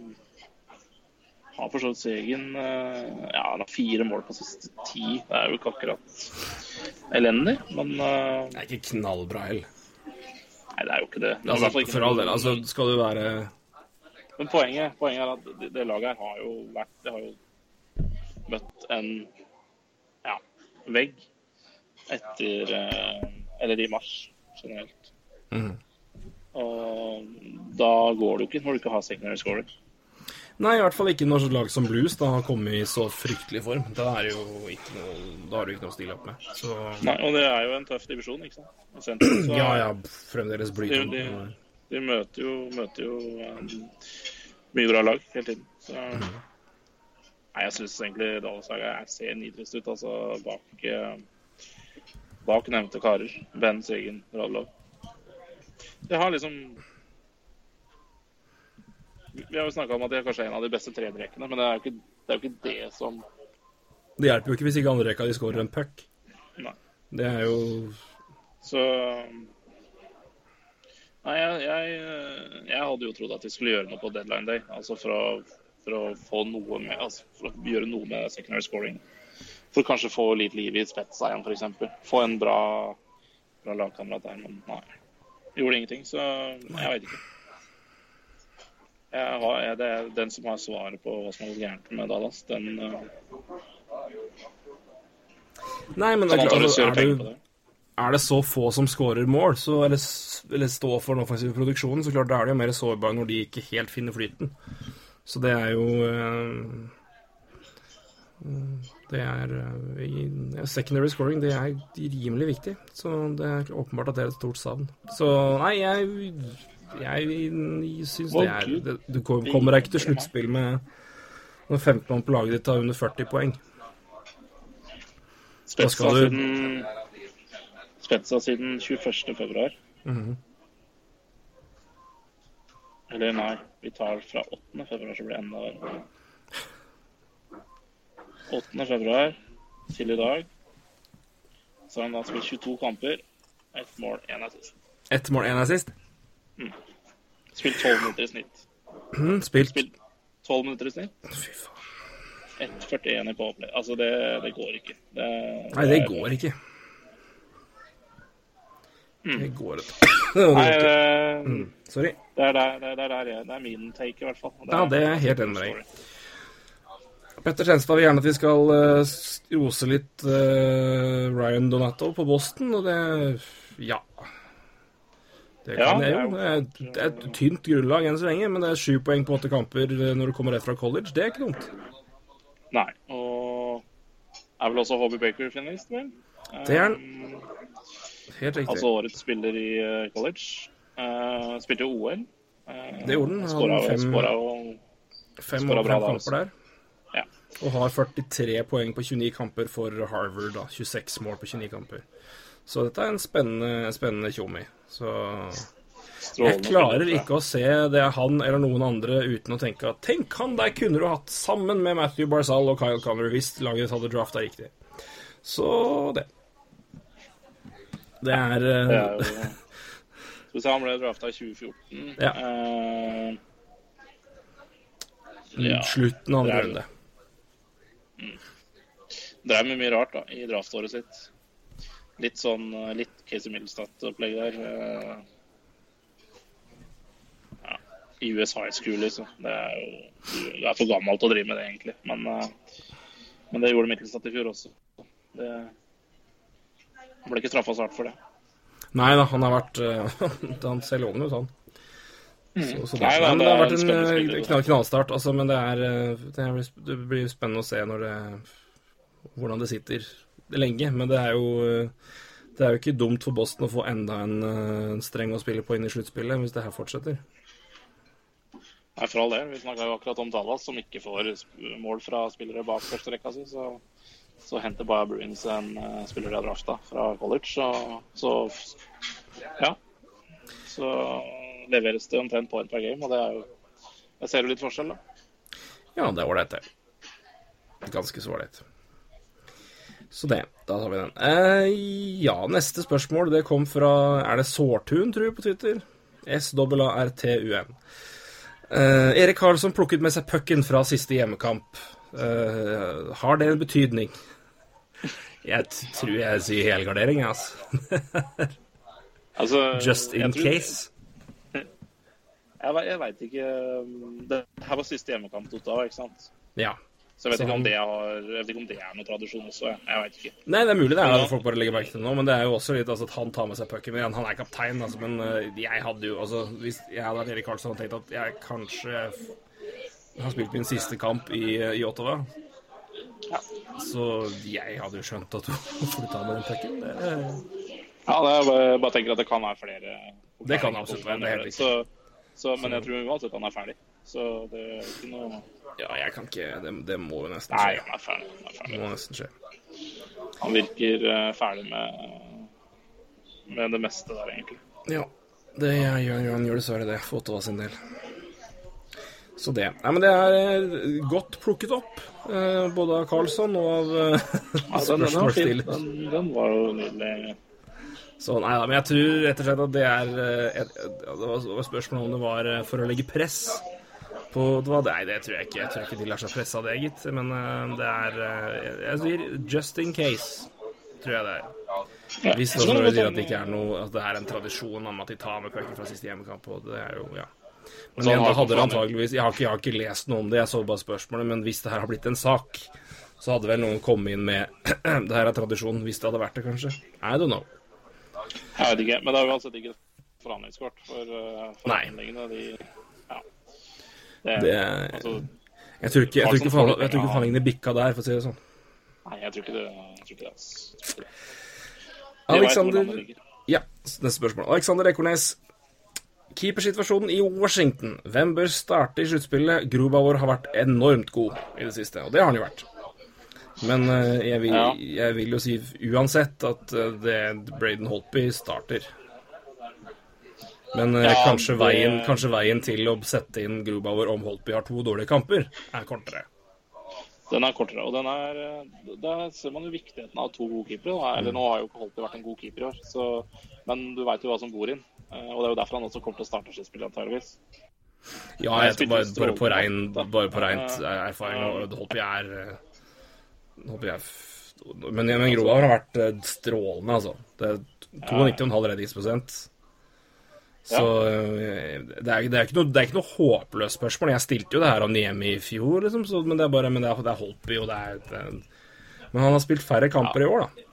har for så vidt Segen eh, ja, han har fire mål på siste ti. Det er jo ikke akkurat elendig, men eh, Det er ikke knallbra heller. Nei, det er jo ikke det. Det Altså, ikke for all del. Altså, skal du være Men poenget, poenget er at det, det laget her har jo vært Det har jo møtt en ja, vegg etter eh, Eller i mars generelt. Mm. Og da går det jo ikke når du ikke har secondary scoring. Nei, i hvert fall ikke når lag som Blues da har kommet i så fryktelig form. Da er det jo ikke noe, da har du ikke noe å stille opp med. Så Nei, og det er jo en tøff divisjon, ikke sant? Sentrum, så ja, ja, fremdeles blir blytung. de, de møter jo, møter jo um, mye bra lag hele tiden. Så Nei, jeg syns egentlig Dallas-laget ser nitrist ut, altså bak eh, bak nevnte karer. Ben Segen, Radlov. Det har liksom Vi har jo snakka om at de er kanskje en av de beste tredrekkene, men det er ikke det, er jo ikke det som Det hjelper jo ikke hvis ikke andre rekka de skårer en puck. Nei. Det er jo Så Nei, jeg, jeg, jeg hadde jo trodd at de skulle gjøre noe på deadline day. Altså for å, for å få noe med Altså for å gjøre noe med secondary scoring. For kanskje få litt liv i spetsa igjen, f.eks. Få en bra, bra lagkamerat der. Men nei. Gjorde ingenting, så jeg veit ikke. Har, jeg, det er den som har svaret på hva som har gått gærent med Dallas, den uh, Nei, men det er klart, altså, er, det. er det så få som scorer mål, så, eller, eller står for den offensive produksjonen, så klart da er de jo mer sårbare når de ikke helt finner flyten. Så det er jo eh, Det er eh, Secondary scoring det er rimelig viktig, så det er åpenbart at det er et stort savn. Så nei, jeg jeg syns det er det, Du kommer deg ikke til sluttspill med når 15 mann på laget ditt har under 40 poeng. Spetsa du- siden Spetsa siden 21. februar. -hmm. Eller nei, vi tar fra 8. februar, så blir det enda verre. 8. februar til i dag så har han da spilt 22 kamper, ett mål, én assist. Ett mål, én assist. Spilt 12 minutter i snitt. Mhm, Spilt tolv 12 minutter i snitt. Fy faen. 1,41 i påplay. Altså, det, det går ikke. Det, Nei, det er- går ikke. Det går ikke. [LAUGHS] Nei, det, Sorry. det er der, det er der, jeg, det er min take, i hvert fall. Er, Ja, det er helt enig med deg. Petter Tjenstad vil gjerne at vi skal uh, rose litt uh, Ryan Donato på Boston, og det Ja. Det Ja, jeg jo. Det er, et tynt grunnlag enn så lenge, men det er sju poeng på åtte kamper eh, når du kommer rett fra college. Det er ikke dumt. Nei. Og er vel også Hobby Baker finalist, vel? Det er han. Um, Helt riktig. altså årets spiller i eh, college. Uh, spilte jo OL. Uh, Det gjorde han. Skåra fem- skåra jo Fem skåra bra der kamper der. Ja. Og har 43 poeng på 29 kamper for Harvard, da. 26 mål på 29 kamper. Så dette er en spennende, spennende tjommi. Så jeg klarer ikke å se det er han eller noen andre uten å tenke at Tenk, han der kunne du hatt sammen med Matthew Barzal og Kyle Conner hvis laget hadde drafta riktig. Så det. Det er Skal vi se, han ble drafta i 2014. Ja. Uh, ja. slutten av andre runde. Drev med mye rart da, i draftåret sitt. Litt sånn eh, litt Casey Middlestad-opplegg der. eh, Ja, I US High School, liksom. Det er jo det er for gammelt å drive med det, egentlig. Men, eh, men det gjorde Middlestad i fjor også. Det ble ikke straffa så hardt for det. Nei da, han har vært [LAUGHS] Han ser lovende ut, han. Så, så det, Mm. Nei da, men det har vært en en knall, knallstart, altså, men det er det, blir spennende å se det hvordan det sitter lenge. Men det er jo det er jo ikke dumt for Boston å få enda en, en streng å spille på inn i sluttspillet, hvis det her fortsetter. Nei, for all del. Vi snakka jo akkurat om Dallas, som ikke får mål fra spillere bak første rekka si. Så, så henter bare Bruins en uh, spiller de har drafta fra college. Så, så ja. Så leveres det omtrent point per game, og det er jo Jeg ser jo litt forskjell, da. Ja, det er ålreit, det. Ganske så ålreit. Så det. Da tar vi den. Eh, ja, neste spørsmål det kom fra Er det Sårtun, tror jeg, på Twitter? S-A-R-T-U-N. Eh, Erik Karlsson plukket med seg pucken fra siste hjemmekamp. Eh, har det en betydning? Jeg tror jeg sier helgardering, altså. [LAUGHS] Altså, Just in tror- case. [LAUGHS] Jeg, jeg veit ikke um, Det her var siste hjemmekamp Ottawa, ikke sant? Ja. Så jeg vet, Så ikke han- om det har, jeg vet ikke om det er noe tradisjon også. Jeg, jeg vet ikke. Nei, det er mulig det er at folk bare legger merke til det nå, men det er jo også litt altså, at han tar med seg pucken. Men han er kaptein, altså, men eh, jeg hadde jo altså Hvis jeg hadde vært Erik Karlsson og tenkt at jeg kanskje har spilt min siste kamp i, i Ottawa, så jeg hadde jo skjønt at du [LAUGHS] skulle ta med den pucken. Det, Ja, det er bare, bare tenker at det kan være flere Det kan absolutt være, det er helt riktig. Så, så, men jeg tror uansett han er ferdig. Så det er ikke noe ja, jeg kan ikke Det, det må jo nesten Nei, skje. han er ferdig. Han, er Det ferdig. må nesten skje. han virker eh, ferdig med, med det meste der, egentlig. Ja. Det gjør han gjør dessverre det, for Ottawa sin del. Så det. Nei, men det er eh, godt plukket opp, eh, både av Karlsson og av Ja, [LAUGHS] den, den, var spørsmålsstiller. den, den var jo nydelig. Så nei da, men jeg tror rett og slett at det er et, et, Det var spørsmål om det var for å legge press på det var, Nei, det tror jeg ikke. Jeg tror ikke de lar seg presse av det, gitt. Men eh, det er eh, Jeg sier just in case, tror jeg det er. Ja. Hvis det, sier at det ikke er noe At det er en tradisjon om at de tar med pucken fra siste hjemmekamp, og det er jo Ja. Men Så igjen, da hadde det antageligvis jeg har, ikke, jeg har ikke lest noe om det, jeg så bare spørsmålet, men hvis det her har blitt en sak, så hadde vel noen kommet inn med [CLEARS THROAT] Det her er tradisjon, hvis det hadde vært det, kanskje. I don't know. Jeg vet ikke, men det er uansett ikke forhandlingskort for uh, forhandlingene. De. Det, Det er- altså, Jeg tror ikke, jeg tror ikke, jeg tror ikke forhandlingene bikka der, for å si det sånn. nei, jeg tror ikke det. Jeg tror ikke det, Alexander. Ja, neste spørsmål. Alexander Ekornes. Keepersituasjonen i Washington. Hvem bør starte i sluttspillet? Grubauer har vært enormt god i det siste, og det har han jo vært. Men eh, jeg, vil, jeg vil jo si uansett at eh, det Braden Holtby starter. Men eh, Ja, kanskje, det- veien, kanskje veien til å sette inn Grubauer om Holtby har to dårlige kamper, er kortere. Den er kortere, og den er eh, Der ser man jo viktigheten av to gode keepere. da. Eller nå har jo ikke Holtby vært en god keeper i år, så, men du veit jo hva som bor inn. Eh, Og det er jo derfor han også kommer til å starte sitt spill, antageligvis. Ja, jeg bare, bare på rein, bare på rent Ja. erfaring. Holtby er Holtby er Men, men Grobauer har vært strålende, altså. Det er 92,5 redningsprosent. Så ja. det er, det, er noe, det er ikke noe håpløst spørsmål. Jeg stilte jo det her om Niemi i fjor, liksom, så, men det er bare men det er, det er Holpi og det er, det er Men han har spilt færre kamper i år, da.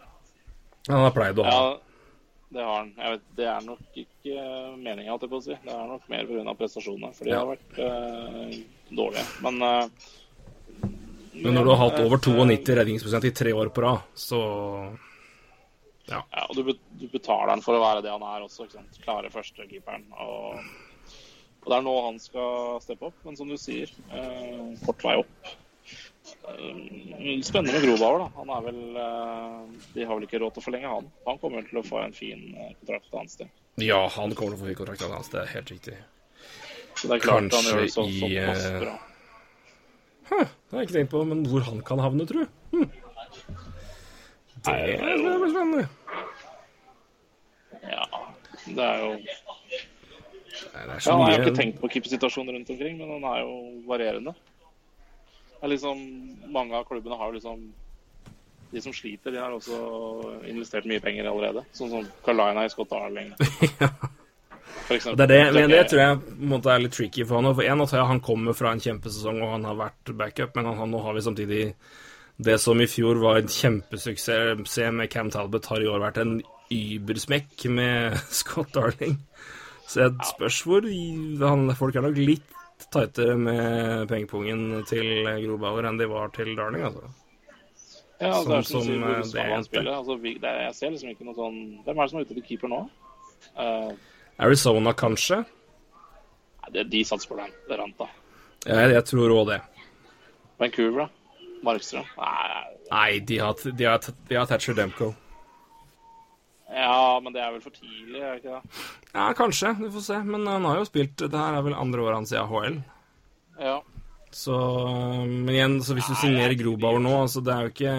Han har pleid å ha. Ja, det har han. Jeg vet, det er nok ikke meninga, holdt jeg på å si. Det er nok mer pga. prestasjonene, for de Ja. har vært øh, dårlige. Men øh, Men når du har hatt over 92 redningsprosent i tre år på rad, så Ja, og du, du betaler han for å være det han er også. ikke sant? Klare førstekeeperen. Og, og det er nå han skal steppe opp, men som du sier, eh, kort vei opp. Eh, spennende med Grobauer, da. Han er vel eh, De har vel ikke råd til å forlenge han. Han kommer til å få en fin eh, kontrakt et annet sted. Ja, han kommer til å få fin kontrakten hans, det er helt riktig. Så det klart han Kanskje så, i. Huh, det har jeg ikke tenkt på, men hvor han kan havne, tru. Hm. Det er blir spennende. Ja, det er jo Nei, det er Ja, så jeg har jo ikke tenkt på keepersituasjonen rundt omkring, men den er jo varierende. Det er liksom, mange av klubbene har jo liksom De som sliter, de har også investert mye penger allerede. Sånn som Carlina i Scott Arling. [LAUGHS] eksempel. Det er det, men det tror jeg måte er litt tricky for han. For en, at han kommer fra en kjempesesong, og han har vært backup, men han, nå har vi samtidig Det som i fjor var en kjempesuksess med Cam Talbot, har i år vært en übersmekk med [LAUGHS] Scott Darling. Så jeg spørs hvor han, Folk er nok litt tightere med pengepungen til Grobauer enn de var til Darling, altså. Ja, er som- som, eh, det er endte. spille? Altså, vi, det jeg ser liksom ikke noe sånn Hvem er det som er ute til keeper nå? Uh, Arizona, kanskje? nei, det, de satser på den. Det rant, da. Jeg, jeg tror òg det. Vancouver, da? Markstrøm? Nei, Nei, de har, de har, de har Thatcher Demko. Ja, men det er vel for tidlig, er det ikke det? Ja, kanskje. Vi får se. Men han har jo spilt Det her er vel andre året hans i AHL. Ja. Så Men igjen, så hvis du signerer Grobauer nå, altså det er jo ikke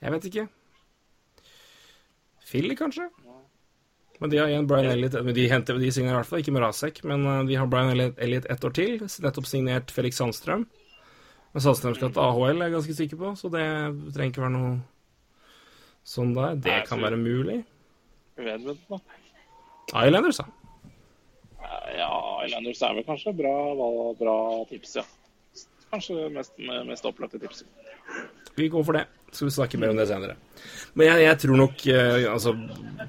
Jeg vet ikke. Philly, kanskje? Men de har igjen Brian Elliot De, henter, de signerer i hvert fall ikke Mrazek, men uh, de har Brian Elliot ett år til. Nettopp signert Felix Sandstrøm. Men Sandstrøm skal til AHL, er jeg ganske sikker på, så det trenger ikke være noe sånn der. Det Nei, kan være mulig. Vedved, da. Islanders, da. Ja, Islanders er vel kanskje bra, bra tips, ja. Kanskje mest, mest opplagte tipset. Vi går for det. Skal vi snakke mer om det senere. Men jeg, jeg tror nok, eh, altså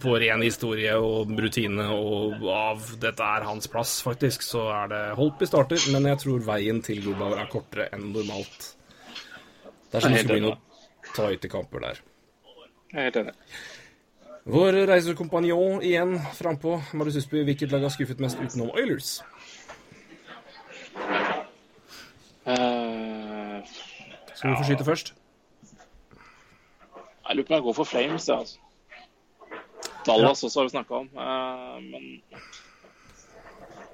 på ren historie og rutine og av dette er hans plass, faktisk, så er det Holtby starter, men jeg tror veien til Grubauer er kortere enn normalt. Det er sånn det skulle bli noen tighte kamper der. Jeg er helt enig. Vår reisekompanjong igjen frampå. Marius Husby, hvilket lag har skuffet mest utenom Oilers? Uh, Skal vi få skyte først? jeg lurer på om jeg går for Flames, ja, altså. Dallas også har vi snakka om, Uh, men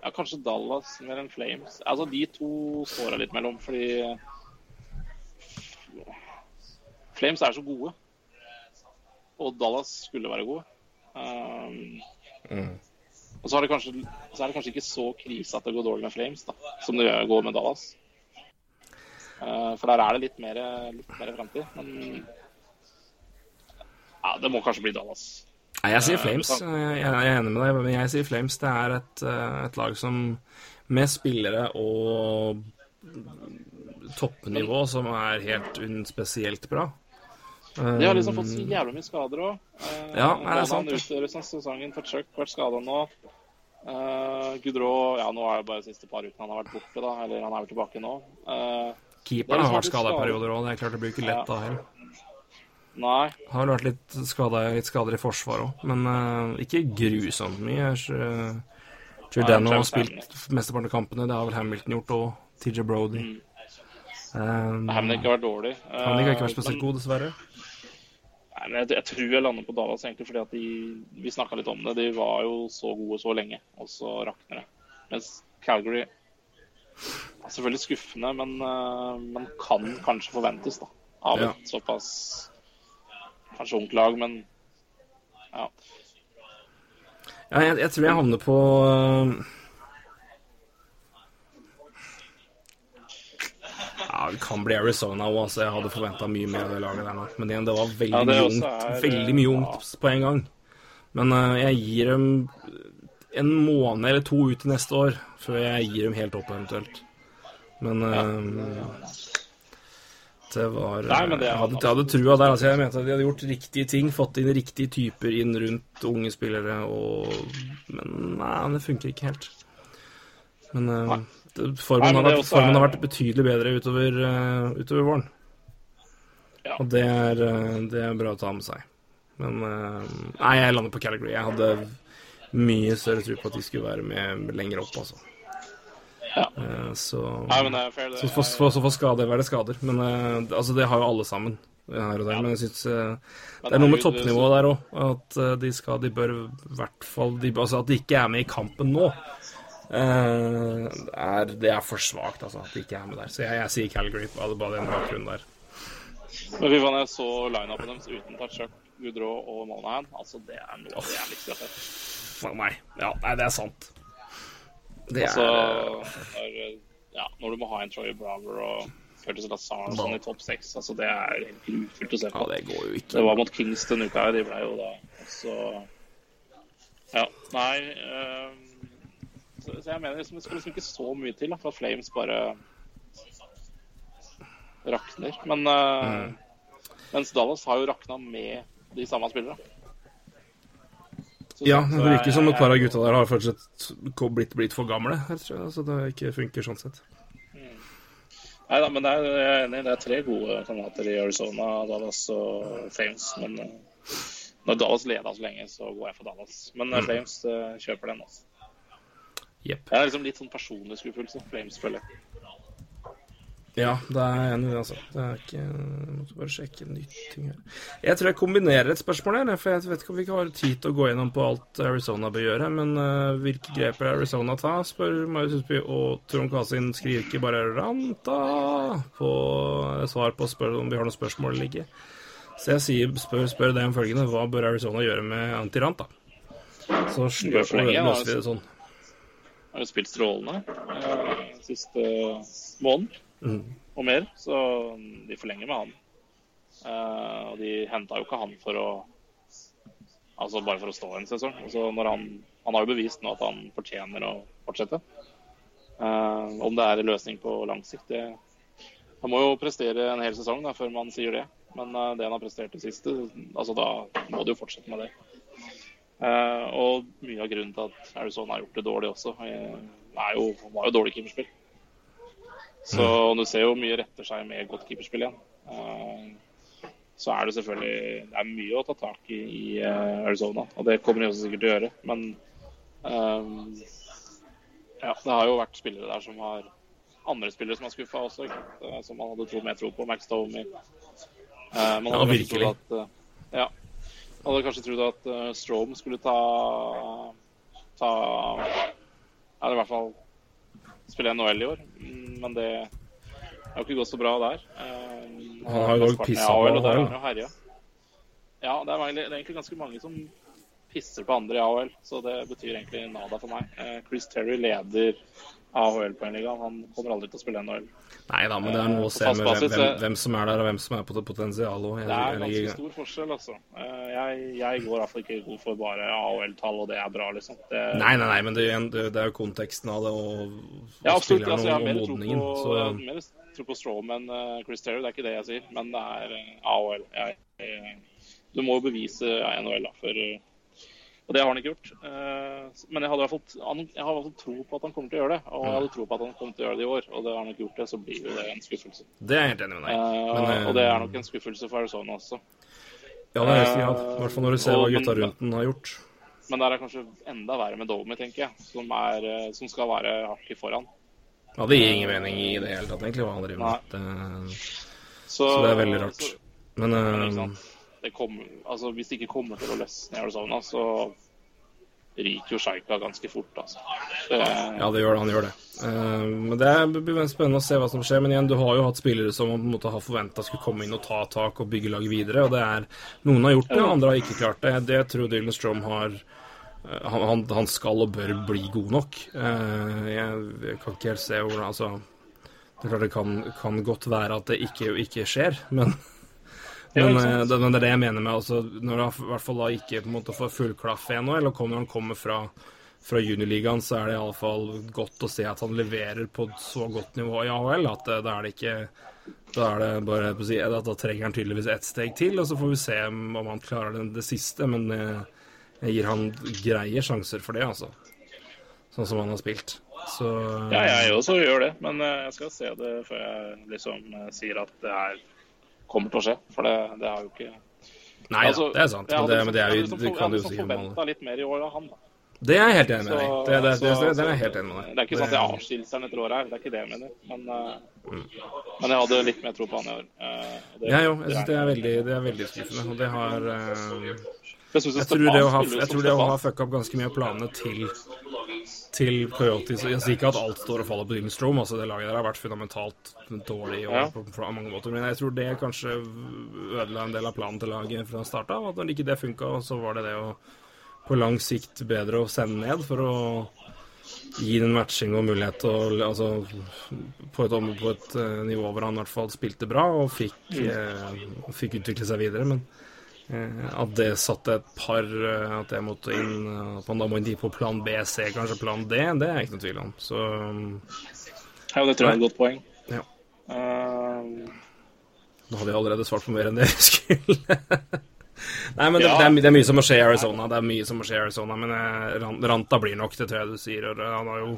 ja, kanskje Dallas mer enn Flames. Altså, de to står jeg litt mellom, fordi Flames er så gode. Og Dallas skulle være gode. Um, Og så er, det kanskje, så er det kanskje ikke så krise at det går dårlig med Flames, da, som det går med Dallas. Uh, for der er det litt mer, litt mer framtid. Men ja, det må kanskje bli Dallas. Nei, jeg sier Eh, Flames. Jeg er enig med deg, men jeg sier Flames. Det er et, eh, et lag som med spillere og toppnivå som er helt un spesielt bra. De har liksom fått så jævlig mye skader òg. Ja, er det er sant, det. Av sesongen for Chuck vært skada nå. Uh, Gudrå Ja, nå er det bare de siste par ukene han har vært borte, da. Eller han er vel tilbake nå. Uh, Keeperen Det er har vært liksom skada i perioder òg. Det er klart det blir ikke lett Ja. da heller. nei. Har vel vært litt, skadet, litt skader i forsvar òg, men uh, ikke grusomt mye. Uh, Giordano har spilt mesteparten av kampene. Det har vel Hamilton gjort, òg. TJ Brody. Mm. Um, Hamnick har vært dårlig. Hamnick har ikke Eh, vært spesielt god, dessverre. Men jeg, jeg tror jeg lander på Dallas egentlig fordi at de Vi snakka litt om det. De var jo så gode så lenge, og så rakner det. Mens Calgary er selvfølgelig skuffende, men, uh, man kan kanskje forventes da, av Ja. et såpass kanskje ungt lag, men ja. Ja, jeg, jeg tror jeg havner på Ja, det kan bli Arizona òg, altså. Jeg hadde forventa mye mer av det laget der nå. Men igjen, det var veldig Ja, det mye ungt, er, veldig mye ja. ungt på en gang. Men uh, jeg gir dem en måned eller to ut til neste år før jeg gir dem helt opp, eventuelt. Men uh, det var Nei, det Jeg hadde, jeg hadde trua der. Altså, jeg mente at de hadde gjort riktige ting, fått inn riktige typer inn rundt unge spillere, og Men nei, det funker ikke helt. Men eh, det, formen, Nei, har vært, formen er... har vært betydelig bedre utover, uh, utover våren. Ja. Og det er, eh, det er bra å ta med seg. Men eh, Nei, jeg lander på Calgary. Jeg hadde mye større tro på at de skulle være med lenger opp, altså. Ja. Så Nei, men det er fair. Det så for, så får skade være skader. Men altså, det har jo alle sammen. Her og der, Men jeg synes eh, det er noe med toppnivået der òg. At de skal De bør i hvert fall de, Altså at de ikke er med i kampen nå, eh, er, det er for svakt, altså. At de ikke er med der. Så jeg, jeg sier Calgary på bare den bakgrunnen der. Men fy faen, jeg så lineupen deres uten Tatchuk, Gudrå og Monahan. Altså, det er noe av det jeg liker. For meg. Ja, nei, det er sant. Det Altså, er ja, når du må ha en Troy Brower og Curtis Lazar sånn i topp seks, altså, det er helt grufullt å se på. Ja, det går jo ikke. Det var mot Kings denne uka her. De ble jo da også Ja, nei eh, så, så jeg mener liksom, det skal liksom ikke så mye til da, for at Flames bare rakner. Men mm. mens Dallas har jo rakna med de samme spillerne. Så- Ja, det virker som et par av gutta der har fortsatt blitt, blitt for gamle. Så altså, det ikke funker sånn sett. Nei da, men det er, jeg er enig. Det er tre gode kandidater i Arizona, Dallas og Flames. Men eh, når Dallas leda så lenge, så går jeg for Dallas. Men mm. Flames eh, kjøper den. altså. Jepp. Det er liksom litt sånn personlig skuffelse. Flames føler jeg. Ja, det er jeg enig i altså. Det er ikke Jeg måtte bare sjekke nytt ting her. Jeg tror jeg kombinerer et spørsmål her, for jeg vet ikke om vi ikke har tid til å gå gjennom på alt Arizona bør gjøre. Men uh, hvilke grep er Arizona ta, spør Marius Husby, og Trond Kasin skriver ikke bare 'Ranta' på svar på spør om vi har noen spørsmål eller ikke. Så jeg sier, spør, spør deg om følgende. Hva bør Arizona gjøre med Antirant, da? Så slipper vi å løse det sånn. Har jo spilt strålende eh, siste måneden mm. og mer, så de forlenger med han. Eh, og de henta jo ikke han for å Altså bare for å stå en sesong. Altså når han, han har jo bevist nå at han fortjener å fortsette. Eh, om det er en løsning på lang sikt, det Han må jo prestere en hel sesong da, før man sier det. Men eh, det han har prestert det siste, altså da må du jo fortsette med det. Eh, og mye av grunnen til at Arizona har gjort det dårlig også, eh, er jo, var jo dårlig keeperspill. Så du ser jo mye retter seg med godt keeperspill igjen. Uh, så er det selvfølgelig det er mye å ta tak i i uh, Arizona, og det kommer de også sikkert til å gjøre. Men ja, det har jo vært spillere der som har andre spillere som har skuffa også, som man hadde tro mer tro på. Max Tomey. Man Ja, hadde virkelig. At, ja. Hadde kanskje trodd at uh, Strom skulle ta ta Eller i hvert fall spille NHL i år, Mm, men det har ikke gått så bra der. Eh, Han har jo også pissa på AHL, der jo herja. Ja, er, det er egentlig ganske mange som pisser på andre i AHL, så det betyr egentlig nada for meg. Eh, Chris Terry leder AHL-poengligaen. Han kommer aldri til å spille NHL. Nei da, men det er noe å se med hvem, hvem, eh, hvem som er der, og hvem som er på det potensialet òg. Det er ganske stor forskjell, altså. Eh, Jeg, jeg går iallfall ikke god for bare AHL-tall, og det er bra, liksom. Det, Nei, nei, nei, men det, er jo konteksten av det og, Ja, og absolutt. spillerne Altså, jeg har mer tro på, Så mer tro på Strawman Chris Terry. Det er ikke det jeg sier, men det er eh, AHL. Jeg, jeg, du må jo bevise NHL, da, for Og det har han ikke gjort. Eh, Men jeg hadde i hvert fall, jeg har i hvert fall tro på at han kommer til å gjøre det. Og jeg hadde tro på at han kommer til å gjøre det i år, og det har han ikke gjort det, så blir jo det en skuffelse. det er jeg helt enig med deg. Eh, Men, eh, og det er nok en skuffelse for Arizona også. Ja, det er helt greit. I hvert fall når du ser hva gutta rundt den har gjort. Men der er kanskje enda verre med Domi, tenker jeg, som, er, som skal være hakket foran. Ja, det gir ingen mening i det hele tatt, egentlig, hva han driver med. Så, så det er veldig rart. Men Men kommer, altså, hvis det ikke kommer til å løsne i Arizona, så ryker jo Sjaika ganske fort. Altså. Det, Ja, det gjør det. Han gjør det. Eh, men Det blir spennende å se hva som skjer. Men igjen, du har jo hatt spillere som man på en måte har forventa skulle komme inn og ta tak og bygge laget videre. Og det er Noen har gjort det, andre har ikke klart det. Det tror Dylan Strom har eh, han, han, skal og bør bli god nok. Eh, jeg, jeg kan ikke helt se hvordan Altså Det er klart det kan, kan godt være at det ikke, ikke skjer, men men, eh, det, men det er det jeg mener med altså, Når han i hvert fall da ikke på en måte får full klaff i NHL, og når han kommer fra, fra juniorligaen, så er det iallfall godt å se at han leverer på et så godt nivå i AHL at det da er det ikke Da er det bare på å si, at da trenger han tydeligvis ett steg til, og så får vi se om han klarer det, det siste. Men eh, jeg gir han greie sjanser for det, altså. Sånn som han har spilt. Så ja, jeg også gjør det, men eh, jeg skal se det før jeg liksom eh, sier at det her kommer til å skje. For det, det har jo ikke Nei Altså, det er sant. Men det, men det, er liksom- det kan du jo sikkert... si om litt mer i år av han, da. Det er jeg helt enig med deg. Det, det, det, det, det er jeg helt enig med deg. Det er ikke sånn at jeg avskilser han etter året her, det er ikke det jeg mener. Men, mm. men jeg hadde litt mer tro på han i år. eh, det- Ja, jo, jeg syns det er veldig, det er veldig skuffende. Og det har eh, Jeg, Jeg tror det å ha, jeg fucka opp ganske mye av planene til til Coyotes Jeg sier ikke at alt står og faller på Dylan Strome. altså det laget der har vært fundamentalt dårlig i år Ja. på, på mange måter. Men jeg tror det kanskje ødela en del av planen til laget fra start av. At når ikke det funka, så var det det å på lang sikt bedre å sende ned for å gi den matching og mulighet til å altså, på, et, på et eh, nivå hvor han i hvert fall spilte bra og fikk, eh, fikk utvikle seg videre. Men at det satte et par eh, At jeg måtte inn eh, At man da må inn på plan B, C, kanskje plan D, det er jeg ikke noe tvil om. Så Ja, det tror jeg er et godt poeng. Ja. Uh... Nå hadde jeg allerede svart på mer enn det jeg skulle. [LAUGHS] Nei, men det, Ja. det, er, det er mye som må skje i Arizona. Det er mye som må skje i Arizona, Men eh, Ranta blir nok, det tror jeg du sier. Og han, har jo,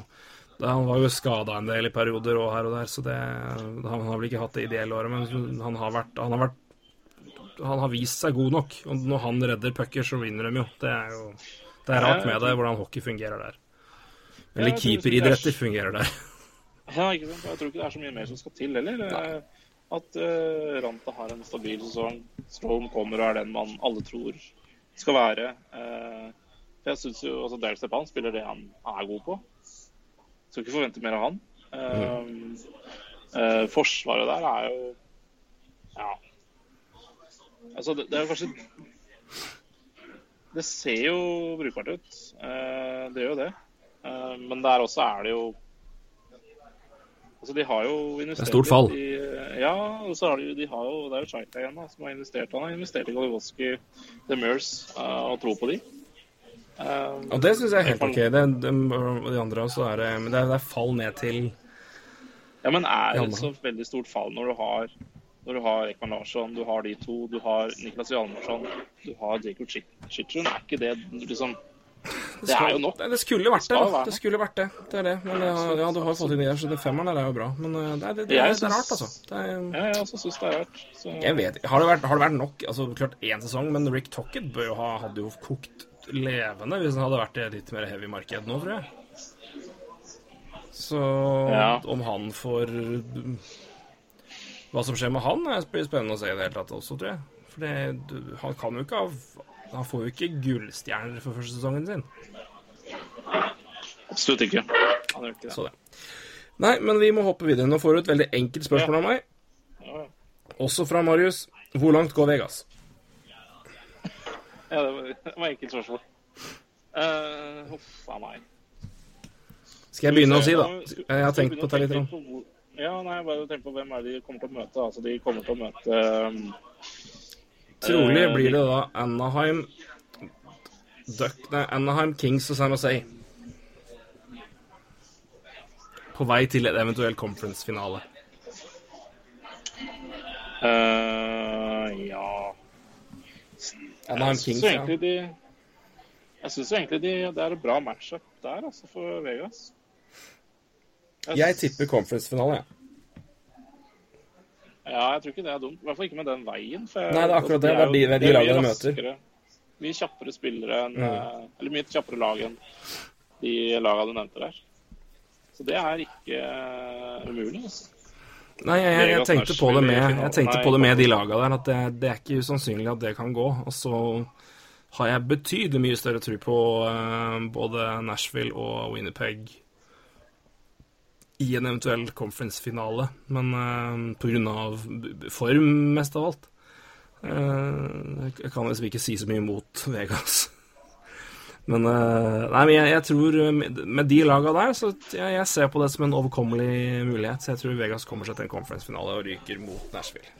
han var jo skada en del i perioder og her og der, så det, han har vel ikke hatt det ideelle året. Men han har vært, han har vært han har vist seg god nok. Og når han redder pucker, så vinner de jo. Det er jo det er rart med det, hvordan hockey fungerer der. Eller Ja, keeperidretter fungerer der. [LAUGHS] Ja, ikke sant. Jeg tror ikke det er så mye mer som skal til heller. At uh, Ranta har en stabil sesong. Strom kommer og er den man alle tror skal være. Uh, jeg syns jo altså Dale Stepan spiller det han er god på. Skal ikke forvente mer av han. Eh, uh, forsvaret der er jo Ja. Altså, det, det er kanskje Det ser jo brukbart ut. Eh, det gjør jo det. Eh, men der også er det jo Altså, de har jo investert Det er stort fall. I, ja, og så har de, de har jo Det er jo Shaita igjen da, som har investert. Han har investert i Goligoski, The Murs, eh, og tror på de. Um, Og det syns jeg er helt OK. Det, de, de andre også er Men det er, det er fall ned til Ja, men er det et så veldig stort fall når du har når du har Ekman Larsson, du har de to, du har Niklas Hjalmarsson, du har Jacob Chitrun, er ikke det liksom Det er jo nok. Det skulle vært det, da. Det skulle vært det. Det er det. Men ja, ja du har fått inn de der, så det femmeren der er jo bra. Men det, det, er, det, det, er, det er rart, altså. Det er, Ja, jeg også syns det er rart. Så, jeg vet. Har det vært, har det vært nok? Altså, klart én sesong, men Rick Tocket bør jo ha, hadde jo kokt levende hvis han hadde vært i litt mer heavy marked nå, tror jeg. Så Ja. om han får Hva som skjer med han, blir spennende å se i det hele tatt også, tror jeg. For det, du- han kan jo ikke ha Han får jo ikke gullstjerner for første sesongen sin. Absolutt ikke. Han gjør ikke det. Så det. Nei, men vi må hoppe videre. Nå får du et veldig enkelt spørsmål av meg. Også fra Marius. Hvor langt går Vegas? Ja, det var, det var enkelt spørsmål. Uh, Huff a meg. Skal jeg begynne å si, da? Jeg har tenkt på det litt. Ja, nei, bare tenk på hvem er det de kommer til å møte. Altså, de kommer til å møte um, Trolig uh, blir det da Anaheim Duck, nei, Anaheim Kings og San Jose. På vei til et eventuell conference-finale. Uh, Ja Anaheim Jeg Kings, syns ja. egentlig de Jeg syns egentlig de, det er et bra matchup der, altså, for Vegas. Jeg tipper conference-finale, jeg. Ja, jeg tror ikke det er dumt. I hvert fall ikke med den veien. For jeg, Nei, det er akkurat det. Det er jo- de- det er de mye lagene de møter. Mye kjappere spillere enn Mm. eh, Eller mye kjappere lag enn de lagene du nevnte der. Så det er ikke eh, umulig. Altså. Nei, jeg, jeg, jeg tenkte på det med, jeg tenkte på det med de laga der, at det, det er ikke usannsynlig at det kan gå. Og så har jeg betydelig mye større tro på uh, både Nashville og Winnerpeg i en eventuell conference-finale, men uh, b- b- form, mest av alt. Uh, jeg kan liksom ikke si så mye mot Vegas. [LAUGHS] Men, uh, nei, men jeg, jeg tror eh, med, med de laga der, så jeg, jeg ser på det som en overkommelig mulighet. Så jeg tror Vegas kommer seg til en conference-finale og ryker mot Nashville.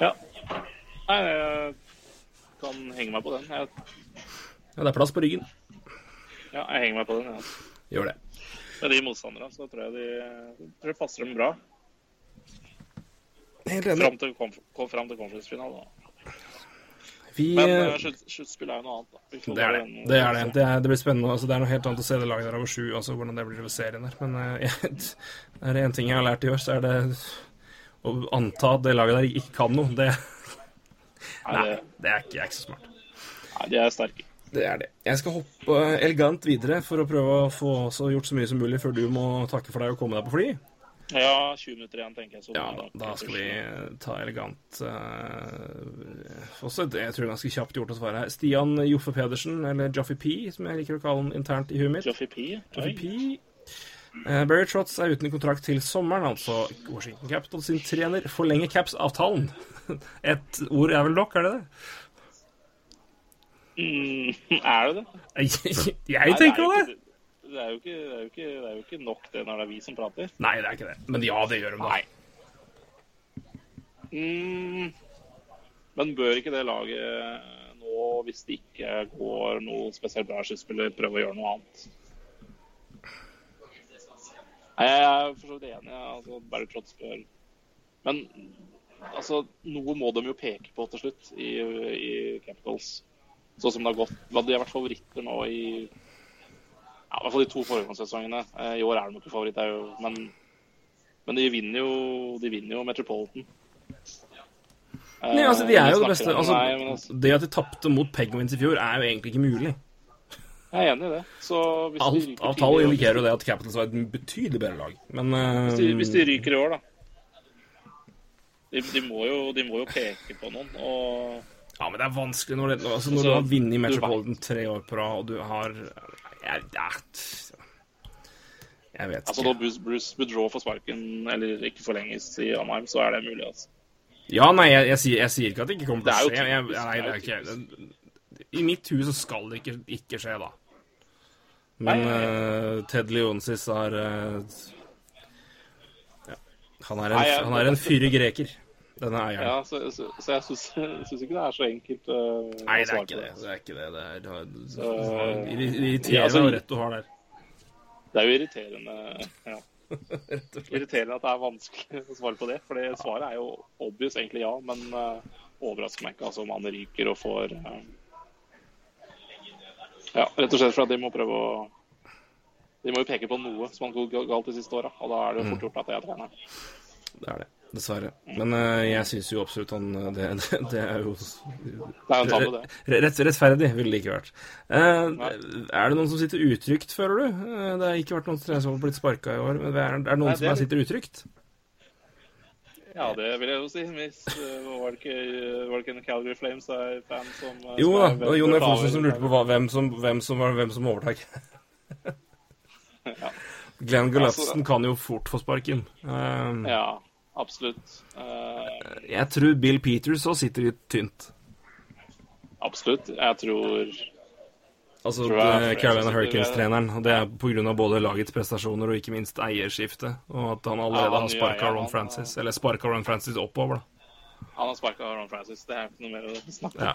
Ja. Nei, jeg kan henge meg på den. Jeg, Ja, det er plass på ryggen. ja, jeg henger meg på den. Ja. Gjør det. Med de motstanderne så tror jeg de tror jeg passer dem bra. Helt enig. Fram til, fram til conference-finalen. da. Vi, Men eh, uh, sluttspill er jo noe annet. da. Det er det. Det er det. Det, er, det blir spennende. Altså, det er noe helt annet å se det laget der over sju, altså hvordan det blir over serien der. Men eh, [LAUGHS] jeg, er det én ting jeg har lært i år, så er det å anta at det laget der ikke kan noe. Det, Nei, det, det er ikke, er ikke så smart. nei, de er sterke. Det er det. Jeg skal hoppe elegant videre for å prøve å få gjort så mye som mulig før du må takke for deg og komme deg på fly. Ja, 20 minutter igjen, tenker jeg. Så Ja, da skal vi ta elegant uh, Også det jeg tror ganske kjapt gjort å svare her. Stian Joffe Pedersen, eller Joffy P, som jeg liker å kalle han internt i huet mitt. Joffy P. Joffy. P. Uh, Barry Trotts er uten kontrakt til sommeren, altså Washington Capitals sin trener forlenger Caps-avtalen. [LAUGHS] Et ord er vel nok, er det det? Mm, [LAUGHS] er det det? [LAUGHS] Jeg, Nei, tenker er det. ikke- Det er, ikke, det, er jo ikke, det er jo ikke nok det når det er vi som prater. Nei, det er ikke det. Men ja, det gjør de da. Mm, men bør ikke det laget nå, hvis det ikke går noe spesielt bra skuespiller, prøve å gjøre noe annet? Nei, Jeg er for så vidt enig. Altså, bare Trotz bør Men altså, noe må de jo peke på til slutt i, i Capitals. Sånn som det har gått. De har vært favoritter nå i ja, i hvert fall de to foregående sesongene. Eh, I år er de ikke favoritter, jo, men, men de vinner jo, de vinner jo Metropolitan. Nei, altså, de er jo det beste. Altså, altså, det at de tapte mot Penguins i fjor, er jo egentlig ikke mulig. jeg er enig i det. Alt av tall indikerer jo det at Capitals var et betydelig bedre lag. Men hvis de, hvis de eh, ryker i år, da. De, de, må jo, de må jo peke på noen. Og Ja, men det er vanskelig når, det, altså, når Altså, du har vunnet du Metropolitan tre år på rad, og du har Jeg, jeg, jeg vet altså, ikke. når Bruce, Bruce Boudreau får sparken, eller ikke forlenges i Anheim, så er det mulig. altså. Ja, nei, jeg, jeg, sier, jeg sier ikke at det ikke kommer til å skje. Jeg, nei, det er jo I mitt hus så skal det ikke, ikke skje, da. Men Nei, eh, Ted Leonsis er uh, ja, han, er en, han er en fyrig greker, denne eieren. Ja, så, så, så jeg syns, [LAUGHS] ikke det er så enkelt uh, Nei, det er ikke det. Det er ikke det. Det er, det er, Så- det irriterende Ja, altså, rett du har der. Det er jo irriterende ja. [LAUGHS] Irriterende at det er vanskelig å svare på det. For svaret er jo obvious egentlig ja, men uh, overrasker meg ikke altså, om han ryker og får uh, Ja, rett og slett fordi de må prøve å De må jo peke på noe som har gått galt de siste åra, og da er det jo fort gjort at det er treneren. Det er det. Dessverre. Men uh, jeg syns jo absolutt han eh, det, [LAUGHS] det, det er jo det. Rett, rettferdig ville det ikke vært. Uh, er det noen som sitter utrygt, føler du? Uh, det har ikke vært noen som har blitt sparka i år. Men er, er det noen Nei, det som er- er, sitter utrygt? Ja, det vil jeg jo si. Hvis, var, det ikke, var det ikke en Calgary Flames-fan som Jo da, det var Jon F. Olsen som lurte på hva, hvem som, hvem som var hvem som overtak. [LAUGHS] Ja. Glenn Altså- kan jo fort få sparken. Eh, Ja, absolutt. Uh, Jeg tror Bill Peters òg sitter litt tynt. absolutt. Jeg tror Altså Tror jeg det- Carolina Hurricanes-treneren. Det er pga. både lagets prestasjoner og ikke minst eierskiftet. Og at han allerede Ja, han har sparka ja, Ron Francis. Eller sparka Ron Francis oppover, da. Han har sparka Ron Francis, det er ikke noe mer å snakke om. Ja.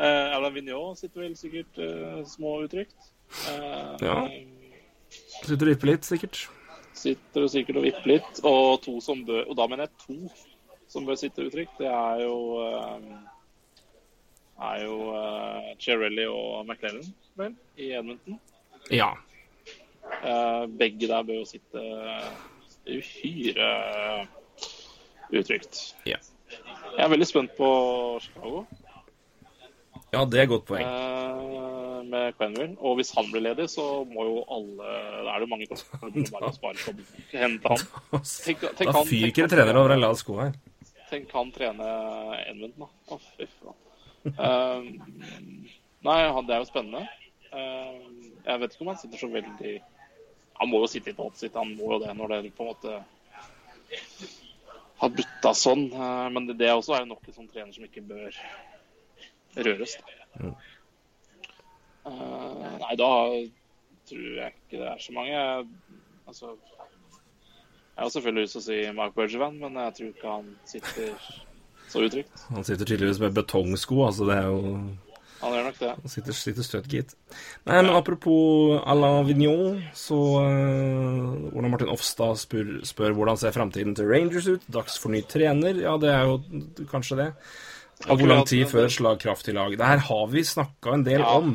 Uh, Alain Vigneault sitter vel sikkert uh, små utrygt. Uh, Ja. Sitter og vipper litt, sikkert. Sitter og sikkert og vipper litt. Og to som bør Og da mener jeg to som bør sitte utrygt. Det er jo uh, er jo uh, Cherelli og McLellan, vel, i Edmonton. Ja. Uh, begge der bør jo sitte uhyre utrygt. Ja. Jeg er veldig spent på Chicago ja, det er et godt poeng. eh, med Quenville. Og hvis han blir ledig, så må jo alle Da er det jo mange som [LAUGHS] bare spare på hente han. Tenk, tenk Da han- fyker det trenere over en lav sko her. Tenk han trene Edmundton, da. Å, fy faen. Eh, nei, han, det er jo spennende. Eh, jeg vet ikke om han sitter så veldig Han må jo sitte i båten sitt, han må jo det når det på en måte har butta sånn. Eh, men det, det også er nok en sånn trener som ikke bør røres. Mm. Uh, nei, da tror jeg ikke det er så mange. Altså Jeg har selvfølgelig lyst til å si Mark Bergervan, men jeg tror ikke han sitter så utrygt. Han sitter tydeligvis med betongsko, altså det er jo Han gjør nok det. Han sitter, sitter støtt, gitt. Nei, men apropos Alain Vignon, så uh, Ola Martin Offstad spør, spør hvordan ser framtiden til Rangers ut. Dags for ny trener. Ja, det er jo kanskje det. Og hvor lang tid før et slagkraftig lag? Det her har vi snakka en del om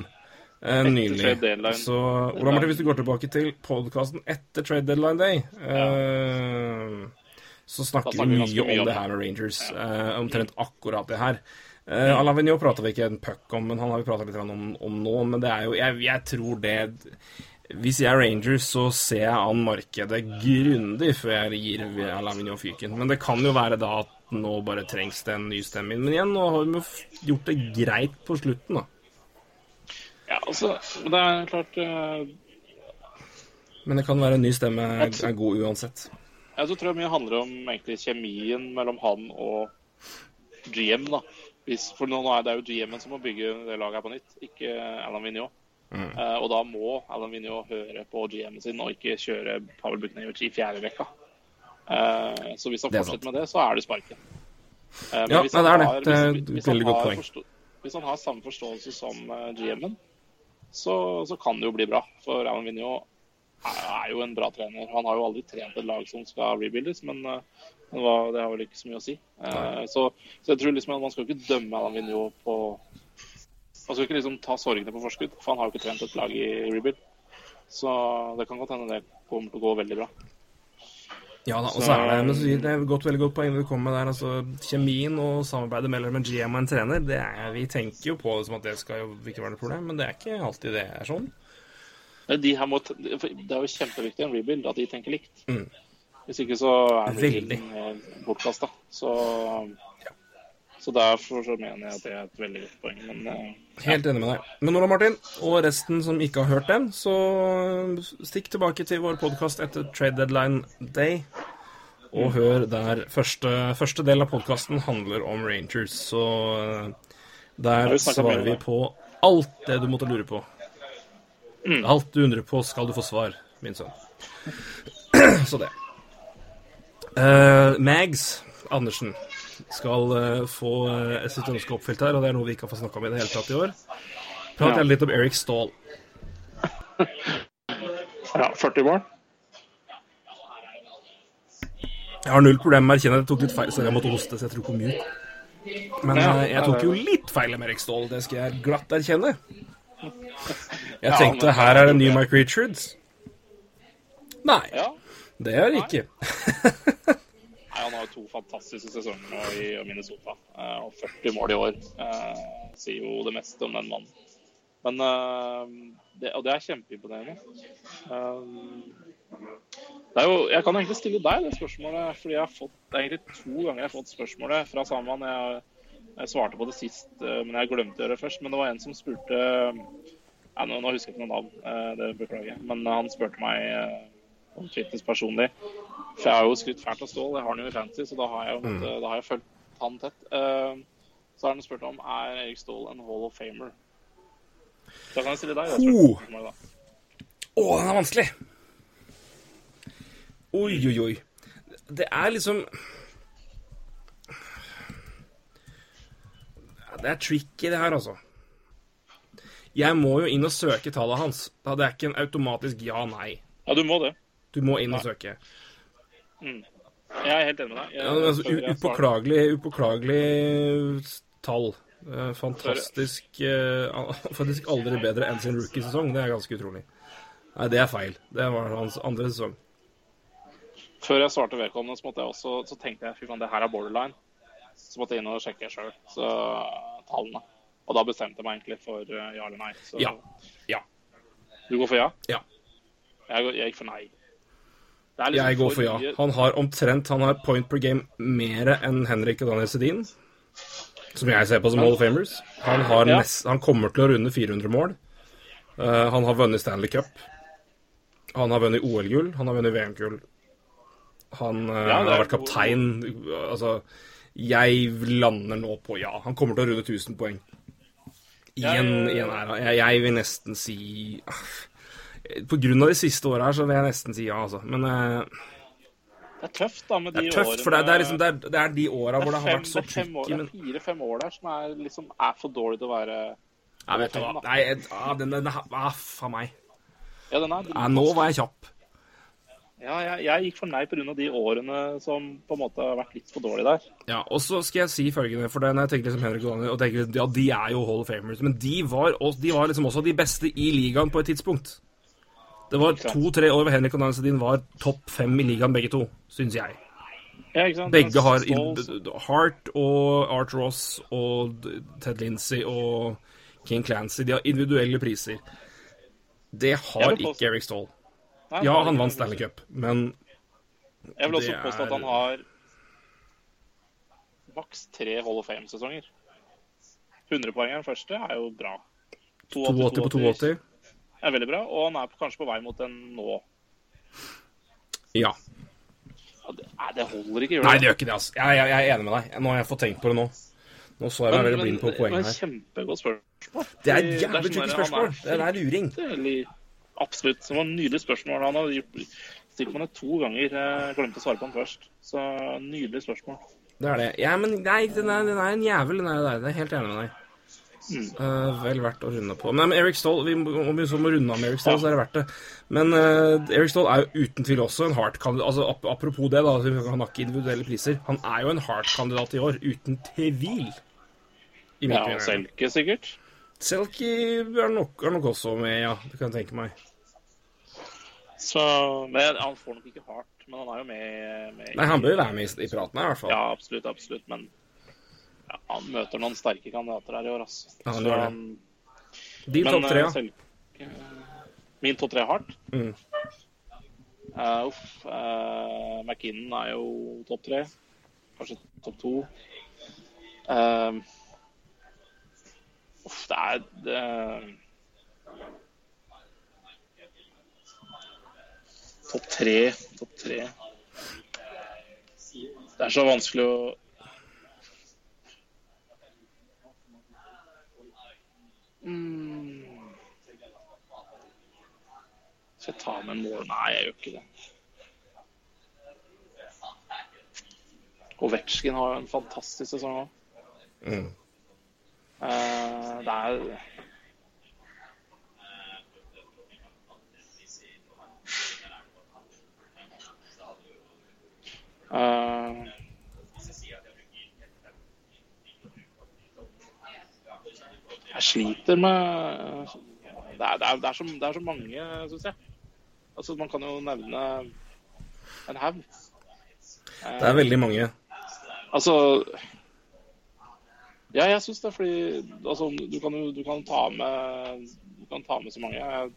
eh, nylig. Så Ola Martin, hvis du går tilbake til podkasten etter trade deadline day, eh, så snakker vi mye om det her med Rangers. eh, omtrent akkurat det her. Uh, Alain Vigneault prater vi ikke en puck om, men han har vi prata litt om, om nå. Men det er jo Jeg, jeg tror det Hvis jeg er Rangers, så ser jeg an markedet grundig før jeg gir Alain Vigneault fyken. Men det kan jo være da at nå bare trengs det en ny stemme inn. Men igjen, nå har vi jo gjort det greit på slutten, da. Ja, altså, det er klart uh... Men det kan være en ny stemme er, god uansett. Jeg tror mye handler om egentlig kjemien mellom han og GM. da. Hvis, for nå er det jo GM-en som må bygge det laget her på nytt, ikke Alan Vigneault. Mm. Uh, og da må Alan Vigneault høre på GM-en sin og ikke kjøre Pavel Buknevic i fjerde rekka. Eh, så hvis han Det er fortsetter med det, så er det sparken. Eh, Ja, det er det. Det er et veldig godt poeng. Hvis han har samme forståelse som eh, GM-en, så, så kan det jo bli bra. For Alan Vigneault er, jo en bra trener. Han har jo aldri trent et lag som skal rebuildes, men, men det har vel ikke så mye å si. Så, så jeg tror liksom at man skal ikke dømme Alan Vigneault på Man skal ikke liksom ta sorgene på forskudd, for han har jo ikke trent et lag i rebuild. Så det kan godt hende det kommer til å gå veldig bra. Ja da, og Så- er det, men det er godt, veldig godt poeng du kommer med der. altså Kjemien og samarbeidet mellom en GM og en trener, det er, vi tenker jo på det som at det skal jo ikke være noe problem, men det er ikke alltid det er sånn. De her må, det er jo kjempeviktig i en rebuild at de tenker likt. Mm. Hvis ikke så er Veldig. rebuilden bortkasta. Så, så derfor så mener jeg at det er et veldig godt poeng. Men eh, Helt enig med deg. Men Ola Martin, og resten som ikke har hørt den, så stikk tilbake til vår podkast etter trade deadline day. Og hør der første, første del av podkasten handler om Rangers, så eh, der svarer vi på alt det du måtte lure på. Mm. Alt du undrer på, skal du få svar, min sønn. [CLEARS THROAT] så det. Uh, Mags Andersen skal eh, få uh, sitt ønske oppfylt her, og det er noe vi ikke har fått snakka om i det hele tatt i år. Prat gjerne litt om Eric Stahl. [LAUGHS] Ja, 40 mål. Jeg har null problem med å erkjenne at jeg tok litt feil, så jeg måtte hoste, så jeg tror mute. Men eh, jeg tok jo litt feil med Erik Stahl, det skal jeg glatt erkjenne. [LAUGHS] Jeg tenkte her er det ny Mike Richards. Nei, det er det ikke. [LAUGHS] Nei, Han har jo to fantastiske sesonger nå i Minnesota. eh, Og 40 mål i år. eh, Sier jo det meste om den mannen. Men eh, det, Og det er kjempeimponerende. Jo, jeg kan egentlig stille deg det spørsmålet, fordi jeg har fått det er egentlig to ganger jeg har fått spørsmålet fra samme. Jeg, jeg svarte på det sist, men jeg glemte å gjøre det først. Men det var en som spurte jeg, nå, nå husker jeg ikke noe navn, det beklager jeg. Men han spurte meg om fitness personlig. For jeg har jo skrytt fælt av Stål, jeg har han jo i fantasy, så da har jeg, mm. da har jeg fulgt han tett. Eh, Så har han spurt om er Erik Ståhl en Hall of Famer. Da kan jeg stille deg det spørsmålet. Å, den er vanskelig. Oi, oi, oi. Det er liksom Det er tricky, det her, altså. Jeg må jo inn og søke tallet hans. Da det er ikke en automatisk ja-nei. Ja, du må det. Du må inn og søke. Jeg er helt enig med deg. Altså, upåklagelig, upåklagelig tall. Eh, Fantastisk eh, [LAUGHS] Faktisk aldri bedre enn sin rookie-sesong. Det er ganske utrolig. Nei, det er feil. Det var hans andre sesong. Før jeg svarte vedkommende, så, jeg også, så tenkte jeg fy faen, det her er borderline. Så måtte jeg inn og sjekke sjøl tallene. Og da bestemte jeg meg egentlig for eh, ja eller nei. Så Ja. Ja. du går for ja? Ja. Jeg, jeg gikk for nei. Liksom Jeg går for ja. Han har omtrent Han har point per game mer enn Henrik og Daniel Sedin. Som jeg ser på som Hall of Famers. Han, har Ja. nest, han kommer til å runde 400 mål. Uh, han har vunnet Stanley Cup. Han har vunnet OL-gull. Han har vunnet VM-gull. Han uh, Ja, har vært kaptein. Altså Jeg lander nå på ja. Han kommer til å runde 1000 poeng. I en, i en æra. Jeg, jeg vil nesten si ah, Av de siste åra her, så vil jeg nesten si ja, altså. Men uh, Det er tøft, da, med de årene det er tøft, årene for det er, det er, liksom, det er, det er de åra hvor det har fem- vært så tricky, men fire-fem år der som er, liksom, er for dårlig til å være ja, vet du hva. Nei, ah, den, den, ah, faen meg. Ja, den er Ja, nå var jeg kjapp. Ja, jeg, jeg gikk for nei pga. de årene som på en måte har vært litt for dårlige der. Ja, og så skal jeg si følgende, for det, når jeg tenker liksom Henrik og Daniel, og tenker, ja, de er jo Hall of Famers, men de var, de var liksom også de beste i ligaen på et tidspunkt. Det var to-tre år hvor Henrik og Daniel Sedin var topp fem i ligaen, begge to, syns jeg. Ja? Begge har Hart og Art Ross og Ted Lindsay og King Clancy. De har individuelle priser. Det har ikke Eric Stoll. Nei, Ja, han vant. Stanley Cup, men Jeg vil også er... påstå at han har maks tre Hall of Fame-sesonger. 100 poeng er den første, er jo bra. 82 på 82. er veldig bra, og han er på- kanskje på vei mot den nå. Ja. Ja, det, nei, det holder ikke, gjør Nei, det gjør ikke det, altså. Jeg, jeg, jeg er enig med deg. Nå har jeg fått tenkt på det nå. Nå så jeg meg veldig blind på poenget her. Kjempegodt spørsmål. Det er et jævlig sånn tricky spørsmål. Det er luring. Absolutt. Det var et nydelig spørsmål. Han har gjort- stilt meg det to ganger. Jeg glemte å svare på den først. Så nydelig spørsmål. Det er det. Ja, men nei, den er, den er en jævel, den er det der. Det er helt enig med deg. Eh, vel verdt å runde på. Men, Eric Stoll, vi, om vi så må runde av med Eric Stoll, Ja. så er det verdt det. Men uh, Eric Stoll er jo uten tvil også en Heart-kandidat. Altså, ap apropos det, da, han har ikke individuelle priser. Han er jo en Heart-kandidat i år, uten tvil. I Ja, og Selke sikkert. Selke er nok, er nok også med, ja. Det kan jeg tenke meg. Så, men Han får nok ikke hardt, men han er jo med, med Nei, han bør jo være med i, i praten her, i hvert fall. Ja, absolutt. absolutt, Men ja, han møter noen sterke kandidater her i år. Altså. Ja, han gjør det. Din topp tre, eh, ja. Selke- Min topp tre er hardt. Mm. Uh, uff. Uh, McKinnon er jo topp tre. Kanskje topp to. Uh, uff, det er det, Topp tre, topp tre Det er så vanskelig å mm. Skal jeg ta med en mål? Nei, jeg gjør ikke det. Ovetsjkin har jo en fantastisk sesong òg. Mm. Eh, det er Eh, sliter med Det er, det er, det er, så, det er så mange, syns jeg. Altså, man kan jo nevne en haug. Det er veldig mange. Altså Ja, jeg syns det, fordi altså, du kan du kan ta med Du kan ta med så mange.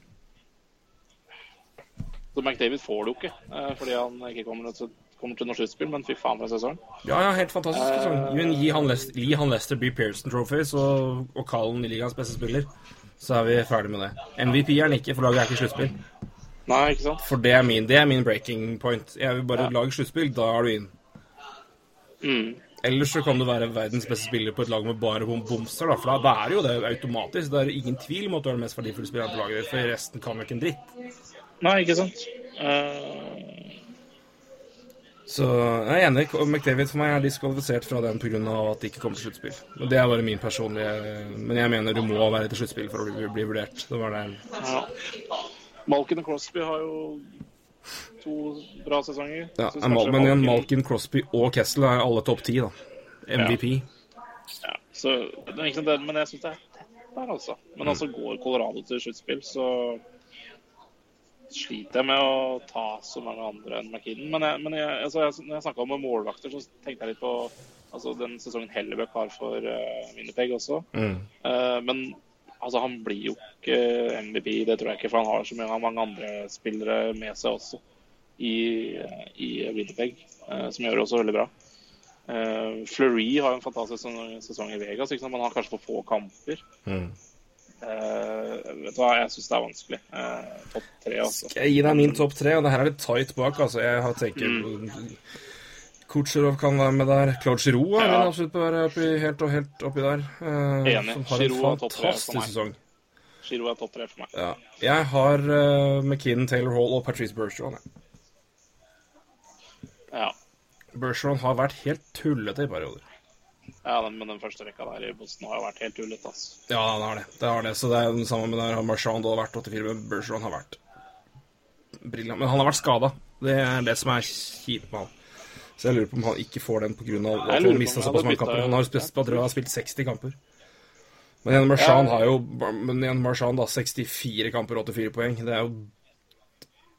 Så McDavid får det jo ikke eh, fordi han ikke kommer til, kommer til noe sluttspill, men fy faen for en sesong. Ja, ja, helt fantastisk sesong. Men gi han, Lester, gi han Lester B. Pearson Trophies og, og kall han i ligaens beste spiller, så er vi ferdig med det. MVP er han ikke, for laget er ikke sluttspill. Nei, ikke sant? For det er min, det er min breaking point. Jeg vil bare Ja. lage sluttspill, da er du inn. Mm. Ellers så kan du være verdens beste spiller på et lag med bare bom bomser, da. For da, er det jo det automatisk. Det er ingen tvil om at du er den mest verdifulle spilleren på laget, for resten kan jo ikke en dritt. Nei, ikke sant? Eh, Så jeg er enig. McDavid for meg er diskvalifisert fra den pga. at det ikke kom til sluttspill. Det er bare min personlige Men jeg mener du må være til sluttspill for å bli, bli vurdert. Det var det. ja. Malkin og Crosby har jo to bra sesonger. Ja, men Malkin- Malkin, Crosby og Kessel er alle topp ti, da. MVP. Ja, så det ikke sant det, Men jeg syns det er tett der, altså. Men Mm. altså går Colorado til sluttspill, så sliter jeg med å ta så mange andre enn McKinnon. Men, jeg, men jeg, altså, jeg, når jeg snakka om målvakter, så tenkte jeg litt på altså, den sesongen Hellebøck har for uh, Winnerpeg også. Mm. Uh, men altså, han blir jo ikke MVP, det tror jeg ikke, for han har så mye, han har mange andre spillere med seg også i, i Winnipeg, uh, som gjør det også veldig bra. Uh, Fleury har jo en fantastisk sesong, sesong i Vegas, men han har kanskje for få kamper. Mm. Eh, vet du hva, jeg syns det er vanskelig. Uh, Topp tre, altså. Skal jeg gi deg min topp tre, og det her er litt tight bak. altså. Jeg har tenkt Kutsjerov kan være med der. Claude Giroux er Ja. vil absolutt være oppi, helt, og helt oppi der. Uh, Enig. som har en Giroux er for fantastisk sesong. Giro er topp tre for meg. Ja. Jeg har uh, McKinnon, Taylor Hall og Patrice Bergeron. Ja. Bergeron har vært helt tullete i perioder. Ja, den, men den første rekka der i Boston har jo vært helt ullete, altså. Ja, den har det. det, har det. Så det er den samme med der. Han Marchand har vært 84, men Bergeron har vært briljant. Men han har vært skada. Det er det som er kjipt med han. Så jeg lurer på om han ikke får den pga. At han mista såpass mange kamper. Han har, spilt, jeg tror han har spilt 60 kamper. Men igjen, Marchand Ja. har jo Men igjen, Marchand da, 64 kamper, 84 poeng. Det er jo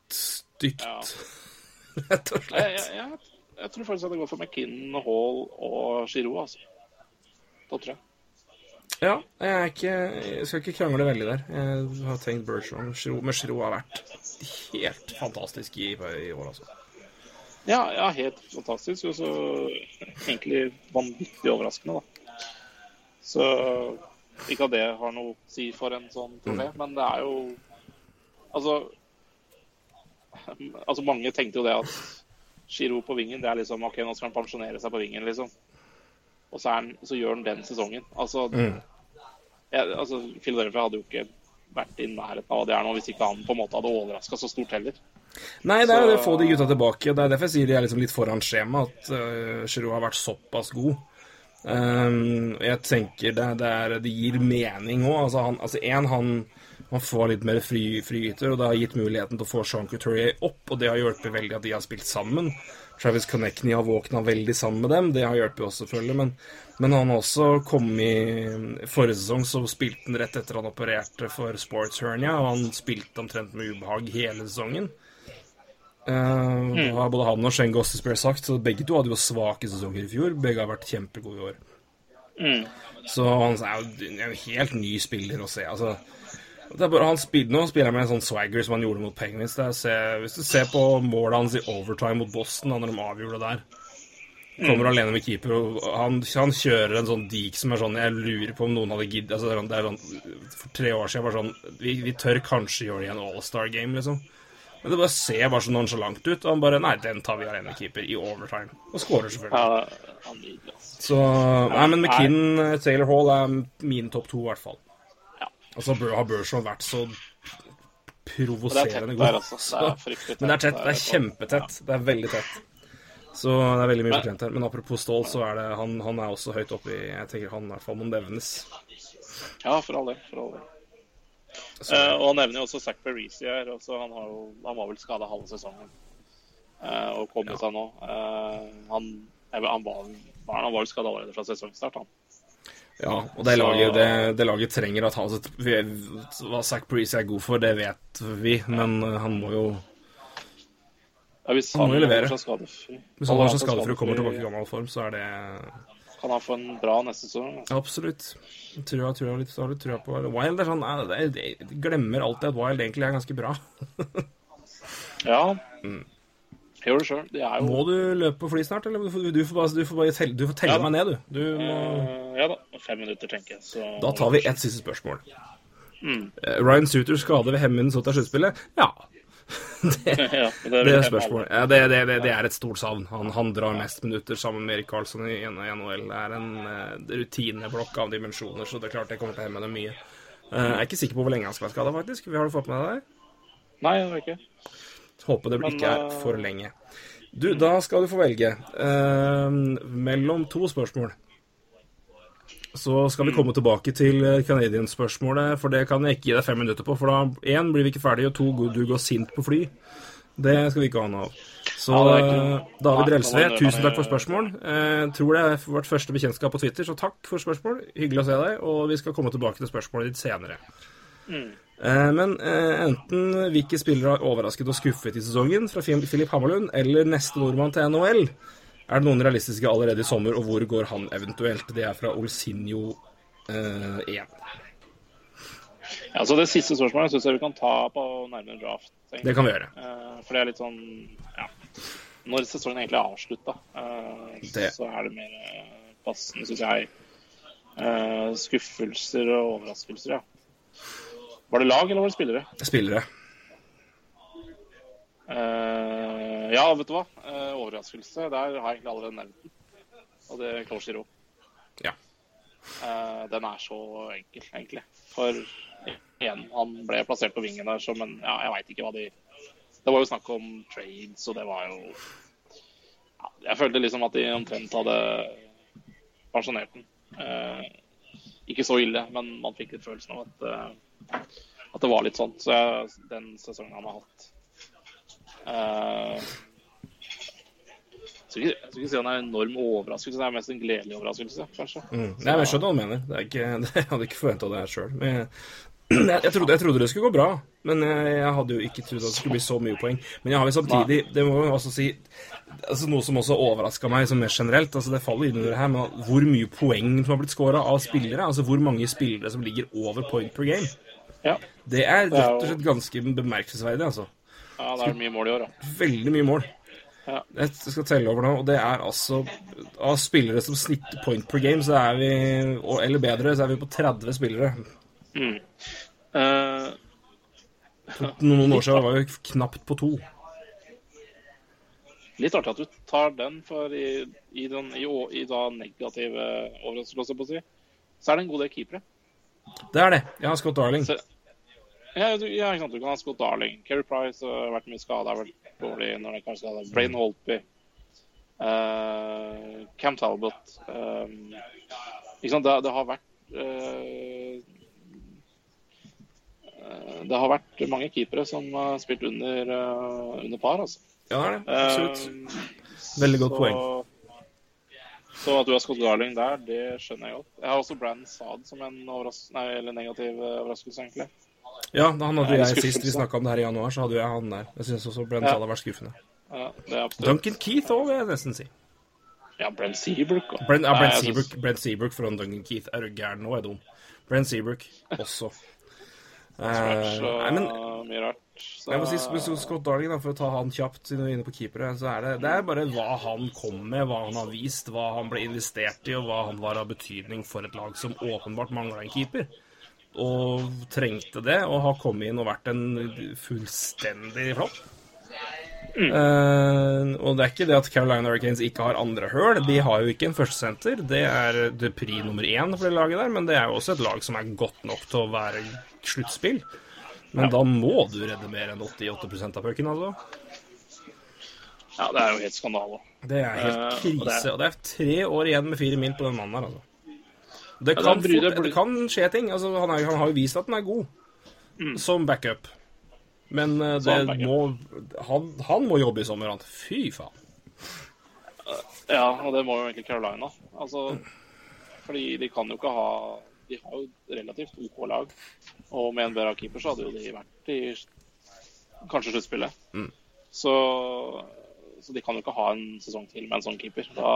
stygt, Ja. [LAUGHS] rett og slett. jeg, jeg, jeg tror faktisk at det går for McKinnon, Hall og Giroud, altså. Da tror jeg. Ja, jeg, ikke, jeg skal ikke krangle veldig der. Jeg har tenkt Bergeron. Men Giroux har vært helt fantastisk i, i år, altså. Ja, ja, helt fantastisk. Og så egentlig vanvittig overraskende, da. Så ikke at det har noe å si for en sånn trofé, men det er jo Altså Altså, mange tenkte jo det at Giro på vingen, det er liksom OK, nå skal han pensjonere seg på vingen, liksom. Og så, er han, så gjør han den sesongen. Altså, jeg, altså Philadelphia hadde jo ikke vært i nærheten av det er nå, hvis ikke han på en måte hadde overraska så stort heller. Nei, det er jo det å få de gutta tilbake. Det er derfor jeg sier de er liksom litt foran skjema, at uh, Giroud har vært såpass god. Um, jeg tenker det, det, er, det gir mening òg. Altså, han, altså en, han, han får litt mer fri, friyter, og det har gitt muligheten til å få Jean Couturier opp, og det har hjulpet veldig at de har spilt sammen. Travis Connectney har våkna veldig sammen med dem, det har hjulpet også, selvfølgelig. Men, men han har også kommet i Forrige sesong så spilte han rett etter han opererte for sports hernia, og han spilte omtrent med ubehag hele sesongen. Uh, Det har både han og Shane Gossespear sagt, så begge to hadde jo svake sesonger i fjor. Begge har vært kjempegode i år. Så han er jo en helt ny spiller å se. Altså, bare, han spiller, nå spiller med en sånn swagger som han gjorde mot Penguins. Det er, se, hvis du ser på målet hans i overtime mot Boston, da når de avgjorde der Kommer alene med keeper, og han, han kjører en sånn dik som er sånn Jeg lurer på om noen hadde giddet altså, det er sånn- det er sånn, For tre år siden var det sånn vi, vi tør kanskje gjøre det i en All-Star-game, liksom. Men det bare ser bare så nonchalant ut. Og han bare Nei, den tar vi alene med keeper i overtime. Og skårer, selvfølgelig. Ja. Så Nei, men McKinn, Taylor Hall er min topp to, i hvert fall. Ja. Og så har Burson vært så er provoserende god. altså. Det er [LAUGHS] tett. Men det er tett. Det er kjempetett. Det er veldig tett. Så det er veldig mye fortjent her. Men apropos Stål, så er det han, han er også høyt oppe i Jeg tenker han i hvert fall må nevnes. Ja, for all del. For all del. Eh, og han nevner jo også Zack Parisi her. Også, han, har jo, han var vel skada halve sesongen eh, og kom seg nå. Eh, han, han, var, han var vel skada allerede fra sesongstart, han. Ja, og det så- laget, det, det laget trenger at han Hva Zack Preece er god for, det vet vi, men eh, han må jo Ja, hvis Han må jo levere. Hvis han holder har seg skadefri og kommer tilbake i gammel form, så er det Kan han få en bra neste sesong? altså. Absolutt. Tror jeg, tror jeg litt, har litt trua på Wild er sånn jeg, Jeg glemmer alltid at Wild egentlig er ganske bra. [LAUGHS] Ja. Gjør det sjøl. Det jo Må du løpe på fly snart, eller? Du får, bare, du får bare telle, du får telle Ja meg ned, du. du må... eh, Ja da. Fem minutter, tenker jeg. Så Da tar vi ett siste spørsmål. Mm. Eh, Ryan Suter skader ved hemmen så til sluttspillet? [LAUGHS] [LAUGHS] Ja. det, ja, det det, er spørsmålet. Ja, det, det, det, det er et stort savn. Han, han drar mest minutter sammen med Erik Karlsson i NHL. Det er en uh, rutineblokk av dimensjoner, så det er klart det kommer til å hemme dem mye. Uh, jeg er ikke sikker på hvor lenge han skal være skada, faktisk. Har du fått med deg det? Nei, jeg har ikke. Håper det ikke er eh, for lenge. Du, da skal du få velge eh, mellom to spørsmål. Så skal vi komme tilbake til eh, Canadian-spørsmålet, for det kan jeg ikke gi deg fem minutter på. For da én blir vi ikke ferdig, og to du går sint på fly. Det skal vi ikke ha noe av. Så eh, David Relsve, tusen takk for spørsmål. Jeg tror det er vårt første bekjentskap på Twitter, så takk for spørsmål. Hyggelig å se deg, og vi skal komme tilbake til spørsmålet ditt senere. Eh, Men eh, enten hvilke spillere har overrasket og skuffet i sesongen fra Filip Hammerlund, eller neste nordmann til NHL, er det noen realistiske allerede i sommer, og hvor går han eventuelt? Det er fra Olsinjo eh, 1. Ja, så Det siste spørsmålet syns jeg vi kan ta på nærmere draft. egentlig. Det kan vi gjøre. Eh, for det er litt sånn ja, Når sesongen egentlig er avslutta, eh, så er det mer eh, passende, syns jeg. Eh, skuffelser og overraskelser, ja. Var det lag, eller var det spillere? Spillere. Uh, ja, vet du hva? Uh, overraskelse. Der har jeg egentlig allerede nevnt den. Og det er Giro. Ja. Uh, den er så enkel, egentlig. For igjen, han ble plassert på vingen der som en Ja, jeg veit ikke hva de Det var jo snakk om trades, og det var jo ja, Jeg følte liksom at de omtrent hadde pensjonert den. Ikke så ille, men man fikk litt følelsen av at, at det var litt sånn. Så jeg, den sesongen han har hatt uh, jeg skal, ikke, jeg skal ikke si han er en enorm overraskelse, det er mest en gledelig overraskelse, kanskje. Mm. Nei, men Jeg skjønner hva du mener. Er ikke, [LAUGHS] jeg hadde ikke forventa det sjøl. [CLEARS THROAT] Jeg, jeg, trodde, jeg trodde det skulle gå bra, men jeg, jeg hadde jo ikke trodd at det skulle bli så mye poeng. Men jeg har jo samtidig Det må jeg også si altså Noe som også overraska meg som mer generelt, altså det faller innunder her, men hvor mye poeng som har blitt scora av spillere. Altså hvor mange spillere som ligger over point per game. Ja, Det er rett og slett ganske bemerkelsesverdig, altså. ja det er mye mål i år, da. Veldig mye mål. Ja. Jeg skal telle over nå, og det er altså Av spillere som snitter point per game, så er vi Eller bedre, så er vi på 30 spillere. Eh, Noen år siden var vi knapt på to. litt artig at du tar den, for i, i, den, i, i da negative overraskelser, så er det en god del keepere. Det er det. Jeg har Scott Darling. Så, ja, du, ja, ikke sant. Du kan ha Scott Darling. Keri Price har vært mye skada, har vært dårlig når det kanskje skada. Brain Holpy. Uh, Cam Talbot. Um, ikke sant. Det, det har vært eh, eh, Det har vært mange keepere som har spilt under, eh, under par, altså. Ja, det er det. Absolutt. Eh, Veldig godt så, poeng. Så at du har Scott Garling der, det skjønner jeg godt. Jeg har også Brann Saad som en nei, eller negativ eh, overraskelse, egentlig. Ja, da han hadde Nei, jeg sist vi snakka om det her i januar, så hadde jeg han der. Jeg syns også Brenn Ja. Saad har vært skuffende. Ja, det er absolutt. Duncan Keith òg, vil jeg nesten si. Ja, Brent Seabrook. Brent, ja, Brent jeg Seabrook, Brent Seabrook foran Duncan Keith. Er du gæren nå, er dum. Brent Seabrook også. Har Eh, så nei, men mye rart. Så, Jeg må si Scott Darling, da, for å ta han kjapt siden vi er inne på keepere, så er det, det er bare hva han kom med, hva han har vist, hva han ble investert i, og hva han var av betydning for et lag som åpenbart mangla en keeper. og trengte det, og har kommet inn og vært en fullstendig flopp. Eh, og det er ikke det at Carolina Hurricanes ikke har andre høl. De har jo ikke en førstesenter. Det er det pri nummer én for det laget der, men det er jo også et lag som er godt nok til å være sluttspill. Men da må du redde mer enn 88% av pucken, altså. Ja, det er jo helt skandale. Det er helt Eh, og krise. er... Og det er tre år igjen med fire mil på den mannen her, altså. Det kan, ja, det- fort, det kan skje ting. Altså, han, er, han har jo vist at han er god som backup. Men eh, det Som må han, han må jobbe i sommer, han. Fy faen. Ja, og det må jo egentlig Carolina. Altså, fordi de kan jo ikke ha De har jo relativt OK lag. Og med en bedre keeper så hadde jo de vært i kanskje sluttspillet. Så, så de kan jo ikke ha en sesong til med en sånn keeper. Da,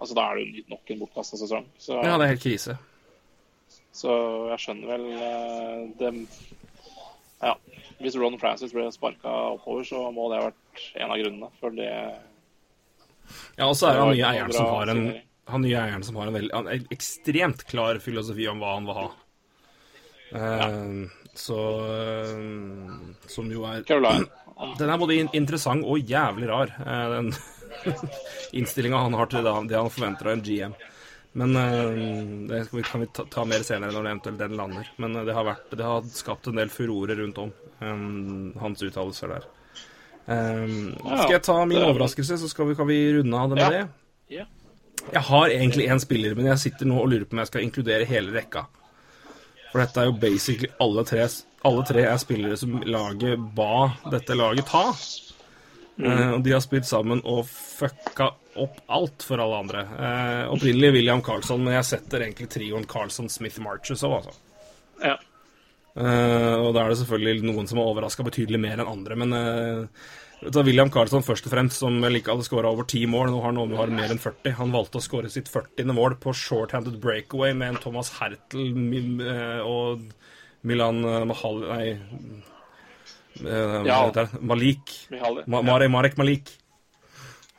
altså, da er det jo nok en bortkasta sesong. Så, Ja, det er helt krise. så jeg skjønner vel det dem Ja. Hvis Ron Francis ble sparka oppover, så må det ha vært en av grunnene. For det Ja, og så er det han nye eieren som har en han nye eieren som har en veldig han er ekstremt klar filosofi om hva han vil ha. Eh, Så uh, Som jo er Caroline. Den er både in interessant og jævlig rar, uh, den [LAUGHS] innstillinga han har til det han, det han forventer av en GM. Men eh, det kan vi ta, ta mer senere når det eventuelt den lander. Men eh, det har, vært, det har skapt en del furore rundt om eh, hans uttalelser der. Eh, skal jeg ta min er- overraskelse, så skal vi, kan vi runde av det med Ja. det? Ja. Jeg har egentlig én spiller, men jeg sitter nå og lurer på om jeg skal inkludere hele rekka. For dette er jo basically alle tre Alle tre er spillere som laget ba dette laget ta. Eh, og de har spilt sammen og fucka opp alt for alle andre. Eh, opprinnelig William Carlsson, men jeg setter egentlig trioen Carlsson, Smith, Marches òg, altså. Ja. Eh, og da er det selvfølgelig noen som har overraska betydelig mer enn andre, men eh, William Carlsson først og fremst, som vel ikke hadde skåra over ti mål, nå har han over- mer enn 40. Han valgte å skåre sitt 40. mål på short-handed breakaway med en Thomas Hertel og Milan Mahal... Nei Ja. Malik. Ma Marek, Marek Malik.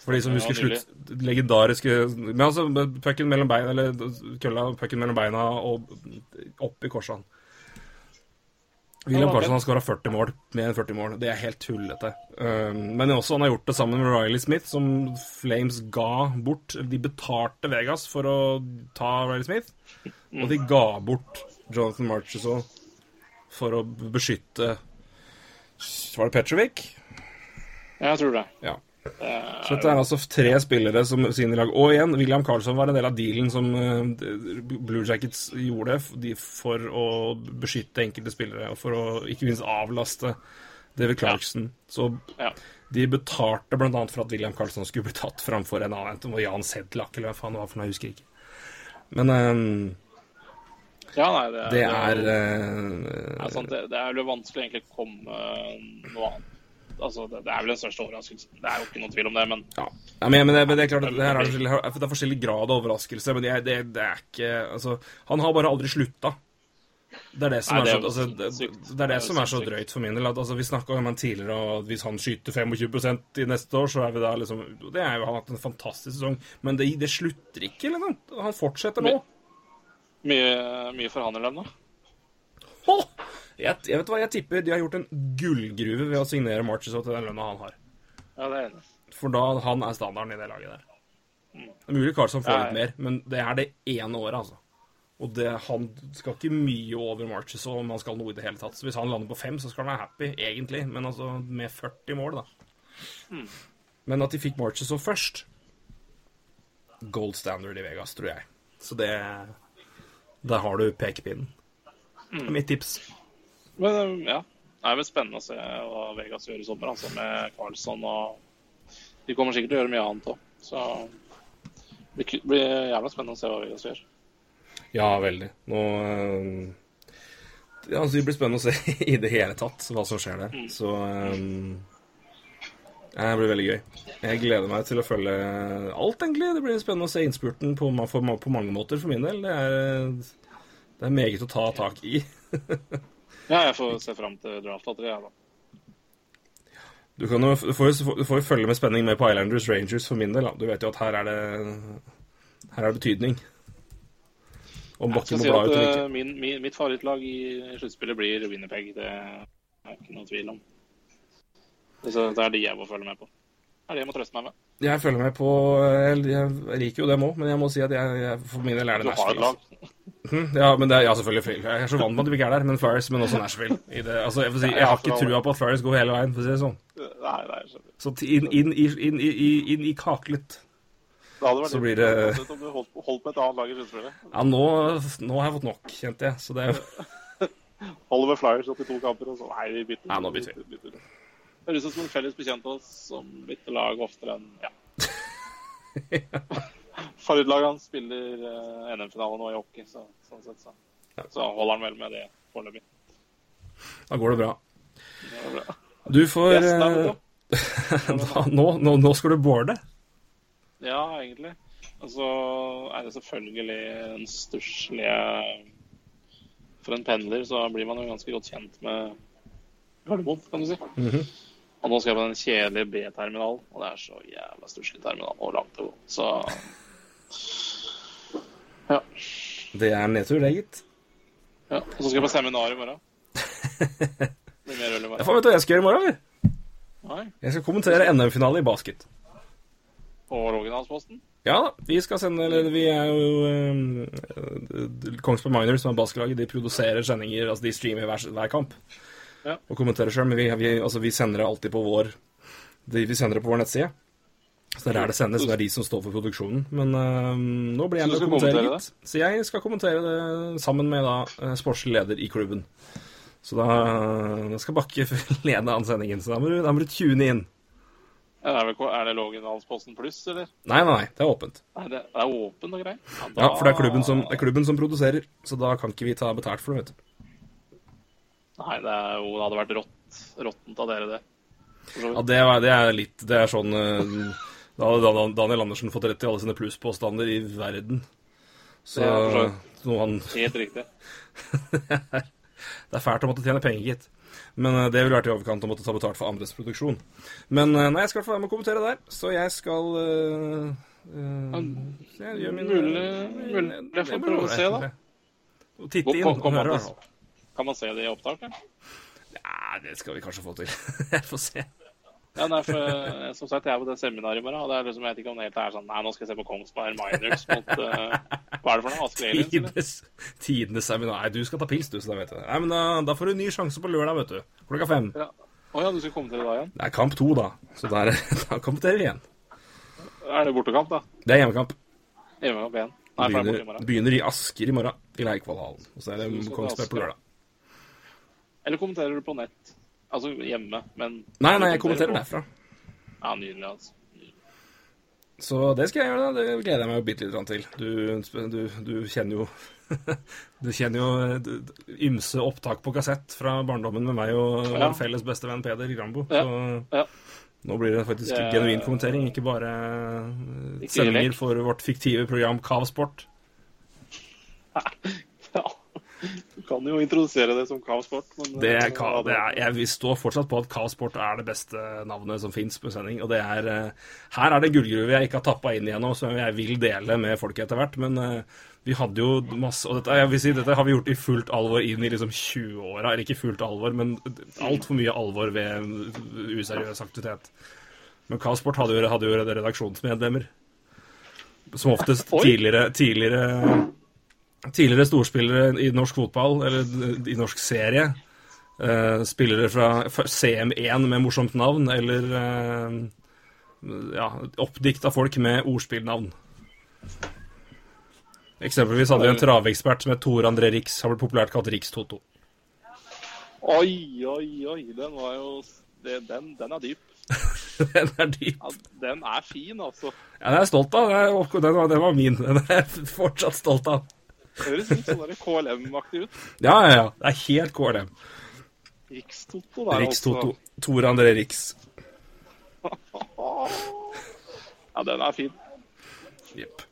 For de som husker slutt Legendariske Men altså, pucken mellom beina, eller kølla, pucken mellom beina og opp i korsene. William Carlsen har skåra 40 mål, mer enn 40 mål. Det er helt tullete. Um, men også han har gjort det sammen med Riley Smith, som Flames ga bort. De betalte Vegas for å ta Riley Smith, og de ga bort Jonathan Marchesall for å beskytte Var det Petrovic? Jeg tror det. Ja. Så dette er altså tre spillere som sine lag Og igjen, William Carlsson var en del av dealen som eh, Blue Jackets gjorde for å beskytte enkelte spillere, og for å ikke minst avlaste David Clarkson. Så Ja. de betalte bl.a. for at William Carlsson skulle bli tatt framfor en annen, enten det var Jan Sedlak eller hva faen det var for noe, jeg husker ikke. Men eh, ja, nei, det, det er det, eh, er sant, det, er jo vanskelig egentlig å komme noe annet. Altså, det, er vel den største overraskelsen. Det er jo ikke noen tvil om det, men Ja, ja men, men, det, men det er klart at det, er, forskjellig- det er forskjellig grad av overraskelse, men det, er- ikke Altså, han har bare aldri slutta. Det er det som Nei, er, det så, altså, det, er det som er så drøyt for min del. At, altså, vi snakka om han tidligere, og hvis han skyter 25% i neste år, så er vi da liksom Det er jo han har hatt en fantastisk sesong, men det, det slutter ikke, liksom. Han fortsetter nå. Mye, mye for han i lønn, da. Åh! Jeg, jeg vet hva, jeg tipper de har gjort en gullgruve ved å signere Marches til den lønna han har. Ja, det er det. For da han er standarden i det laget der. Det er mulig Carlsson får litt mer, men det er det ene året, altså. Og det, han skal ikke mye over Marches om han skal noe i det hele tatt. Så hvis han lander på fem, så skal han være happy, egentlig. Men altså med 40 mål, da. Men at de fikk Marches først Gold standard i Vegas, tror jeg. Så det Der har du pekepinnen. Er mitt tips. Men um, ja, det er vel spennende å se hva Vegas gjør i sommer, altså med Carlsson og De kommer sikkert til å gjøre mye annet òg, så det blir- jævla spennende å se hva Vegas gjør. Ja, veldig. Nå ja, altså, Det blir spennende å se [LAUGHS] i det hele tatt hva som skjer der. Så eh, ja, Det blir veldig gøy. Jeg gleder meg til å følge alt, egentlig. Det blir spennende å se innspurten på, for, på mange måter, for min del. Det er, det er meget å ta tak i. [LAUGHS] Ja, jeg får se fram til draftlotteriet, jeg, da. Du, kan jo, du, får, jo, du får jo følge med spenning med på Islanders Rangers for min del. Da. Du vet jo at her er det Her er det betydning. Om Bakken må bla ut eller eh, ikke. min, min, mitt favorittlag i sluttspillet blir Winnerpeg. Det er ikke noe tvil om. Så det er de jeg må følge med på. Det er det jeg må trøste meg med. Jeg følger med på Jeg, jeg liker jo dem òg, men jeg må si at jeg, jeg for min del er det Nashville. lag. Hm, Ja, men det er, ja, selvfølgelig. Jeg er så vant med at du ikke er der, men Flyers, men også Nashville. I det, altså, jeg, får si, jeg har ikke trua på at Flyers går hele veien, for å si det sånn. Nei, nei. Så inn, inn, i- inn, i- i- inn i kaklet. Det hadde vært Så blir det- om du holdt, holdt med et annet lag i sluttspillet. Ja, nå, nå har jeg fått nok, kjente jeg. Så det er [LAUGHS] Holder med Flyers opp i to kamper, og så Nei, vi bytter. Nei, nå bytter vi. Høres ut som en felles bekjent av oss som bytter lag oftere enn Ja. [LAUGHS] Favorittlaget hans spiller uh, NM-finale nå i hockey, så sånn sett så, så holder han vel med det foreløpig. Da går det bra. Det går bra. Du får da, eh, [LAUGHS] da. nå, nå, nå skal du boarde. Ja, egentlig. Og så er det selvfølgelig en stusslige For en pendler så blir man jo ganske godt kjent med Gardermoen, kan du si. Og nå skal jeg på den kjedelige B-terminalen, og det er så jævla stusslig terminal og langt å gå. Så [LAUGHS] ja. Det er nedtur, det, gitt. ja. Og så skal jeg på seminar i morgen. Blir mer øl i Jeg morgen. får vet du hva jeg skal gjøre i morgen, eller? Nei. Jeg skal kommentere NM-finale i basket. På Roggendalsposten? Ja da, vi skal sende Eller vi er jo um, Kongsberg Miners, som er basketlaget, de produserer sendinger, altså de streamer hver, hver kamp. Ja. Og kommentere sjøl, men vi, vi, altså, vi sender det alltid på vår de, Vi sender det på vår nettside. Så det er det sendes, det er de som står for produksjonen. Men uh, nå blir jeg med å kommentere, litt. Så jeg skal kommentere det sammen med da eh, sportslig leder i klubben. Så da, da skal Bakke [LAUGHS] lede an sendingen, så da må du, da må du tune inn. Ja, det er, vel, er det Lågendalsposten pluss, eller? Nei, nei, nei, det er åpent. Nei, det, det er åpent og greit. Ja, for det er som, det er klubben som produserer, så da kan ikke vi ta betalt for det, vet du. Nei, det, er jo, det hadde vært rått, råttent av dere, det. Ja, det, er, det er litt Det er sånn eh, Da hadde Daniel Andersen fått rett i alle sine plusspåstander i verden. Så Ja, noe han Helt riktig. Det er fælt å måtte tjene penger, gitt. Men eh, det ville vært i overkant å måtte ta betalt for andres produksjon. Men eh, nei, jeg skal få være med å kommentere der, så jeg skal uh, jeg gjør min, Mulig- jeg får prøve å se, da. Og titte inn og høre. Kan man se det i opptak? Ja, det skal vi kanskje få til. [LAUGHS] Jeg får se. Ja, nei, for eh, som sagt, jeg er på det seminaret i morgen, og det er liksom, jeg vet ikke om det helt er sånn Nei, nå skal jeg se på Kongsberg Miners mot uh, Hva er det for noe? Asker Aliens. Tidenes, seminar. Nei, du skal ta pils, du, så da vet jeg det. Nei, men da, da får du ny sjanse på lørdag, vet du. Klokka fem. Ja. Oh, ja, du skal komme til det da igjen? Det er kamp to, da. Så der, da [LAUGHS] kommenterer vi igjen. Er det bortekamp, da? Det er hjemmekamp. Hjemmekamp igjen? Nei, er Begynner, begynner i Asker i morgen, i Leikvollhallen. Og så er det Kongsberg på lørdag. Eller kommenterer du på nett? Altså hjemme, men Nei, nei, jeg kommenterer derfra. Ja, nydelig, altså. Så det skal jeg gjøre, da. Det gleder jeg meg jo bitte litt til. Du, du, du kjenner jo [LAUGHS] Du kjenner jo eh, ymse opptak på kassett fra barndommen med meg og Ja. vår felles bestevenn Peder Grambo. Ja, Så ja. nå blir det faktisk Det- genuin kommentering, ikke bare eh, Ikke sendinger for vårt fiktive program Kavsport. [LAUGHS] Kan jo introdusere det som kaosport, men Det er, eh, det er, jeg vil stå fortsatt på at Kavsport er det beste navnet som fins på sending. Og det er eh, Her er det gullgruve jeg ikke har tappa inn igjennom, som jeg vil dele med folk etter hvert. Men eh, vi hadde jo masse Og dette, jeg vil si, dette har vi gjort i fullt alvor inn i liksom 20-åra. Eller ikke fullt alvor, men altfor mye alvor ved useriøs aktivitet. Men Kavsport hadde jo, hadde jo redaksjonsmedlemmer. Som oftest tidligere, tidligere Tidligere storspillere i norsk fotball, eller i norsk serie. Eh, spillere fra CM1 med morsomt navn, eller eh, ja, oppdikta folk med ordspillnavn. Eksempelvis hadde vi en travekspert som het Tore André Riks, har blitt populært kalt Riks-Toto. Oi, oi, oi. Den var jo det, den, den er dyp. [LAUGHS] Den er dyp. Ja, den er fin, altså. Ja, den er jeg stolt av. Den, var, den var min. Den er jeg fortsatt stolt av. Høres litt sånn KLM-aktig ut. Ja, ja, ja. Det er helt KLM. Rikstoto der, Rikstoto. altså. Tor André Riks. [LAUGHS] Ja, den er fin. Jepp.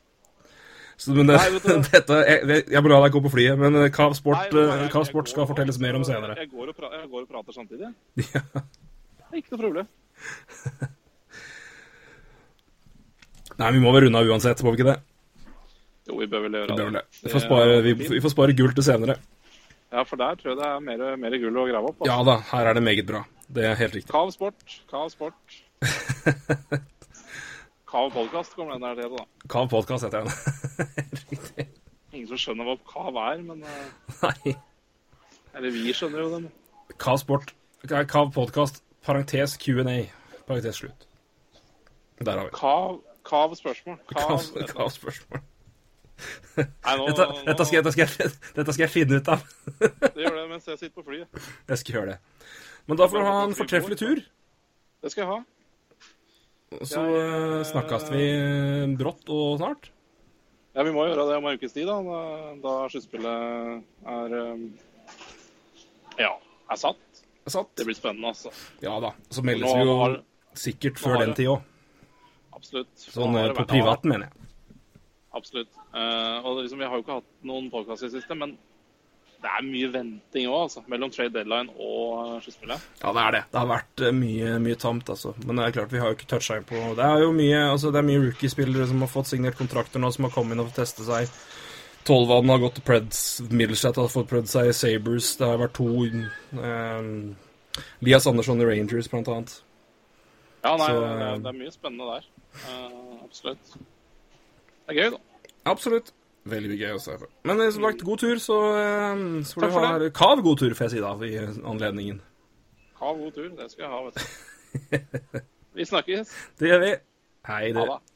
Men det, Nei, du- dette Jeg, jeg må la deg gå på flyet, men eh, Kav Sport, eh, skal fortelles mer om senere. Jeg går og, pra jeg går og prater samtidig. [LAUGHS] Ja. Det er ikke noe problem. [LAUGHS] Nei, vi må vel runde av uansett, må vi ikke det? Jo, vi bør vel gjøre Det det. Vi får spare, vi, vi får spare gull til senere. Ja, for der tror jeg det er mer, mer gull å grave opp. altså. Ja da, her er det meget bra. Det er helt riktig. Kav sport, Kav sport. [LAUGHS] Kav podkast kommer den der til, da. Kav podkast heter den. [LAUGHS] Ingen som skjønner hva kav er, men eh, Nei. Eller vi skjønner jo det. men- Kav sport. Kav podkast. Parentes Q&A. Parentes slutt. Der har vi Kav, kav spørsmål. Kav, Kav, kav spørsmål. Nei, nå, Dette, dette, skal, dette, skal jeg, dette skal jeg finne ut av. Det gjør det mens jeg sitter på flyet. Jeg skal gjøre det. Men da får du ha en fortreffelig tur. Det skal jeg ha. Så jeg, snakkes vi eh, brått og snart. Ja, vi må gjøre det om en ukes tid, da. Da, sluttspillet er um, Ja, er satt. Sant? Det blir spennende, altså. Ja da. Så meldes Nå vi jo har- sikkert før den tid òg. Absolutt. Sånn eh, på privaten, mener jeg. Absolutt. Eh, og liksom, Vi har jo ikke hatt noen podkast i det siste, men det er mye venting òg, altså. Mellom trade deadline og eh, sluttspillet. Ja, det er det. Det har vært eh, mye, mye tamt, altså. Men det er klart, vi har jo ikke toucha inn på Det er jo mye altså, det er mye rookie-spillere som har fått signert kontrakter nå, som har kommet inn og fått teste seg. Tolvan har gått til Preds. Middlestat har fått prøvd seg i Sabres. Det har vært to um, Lias Andersson i Rangers, blant annet. Ja, nei, Så, det, eh, er, det er mye spennende der. Uh, absolutt. Det er gøy, da. Absolutt. Veldig gøy å se på. Men eh, som sagt, god tur, så, eh, så får Takk du for ha Kav god tur, får jeg si da, i anledningen. Kav god tur. Det skal jeg ha, vet du. [LAUGHS] Vi snakkes. Det gjør vi. Hei, Ha det. det.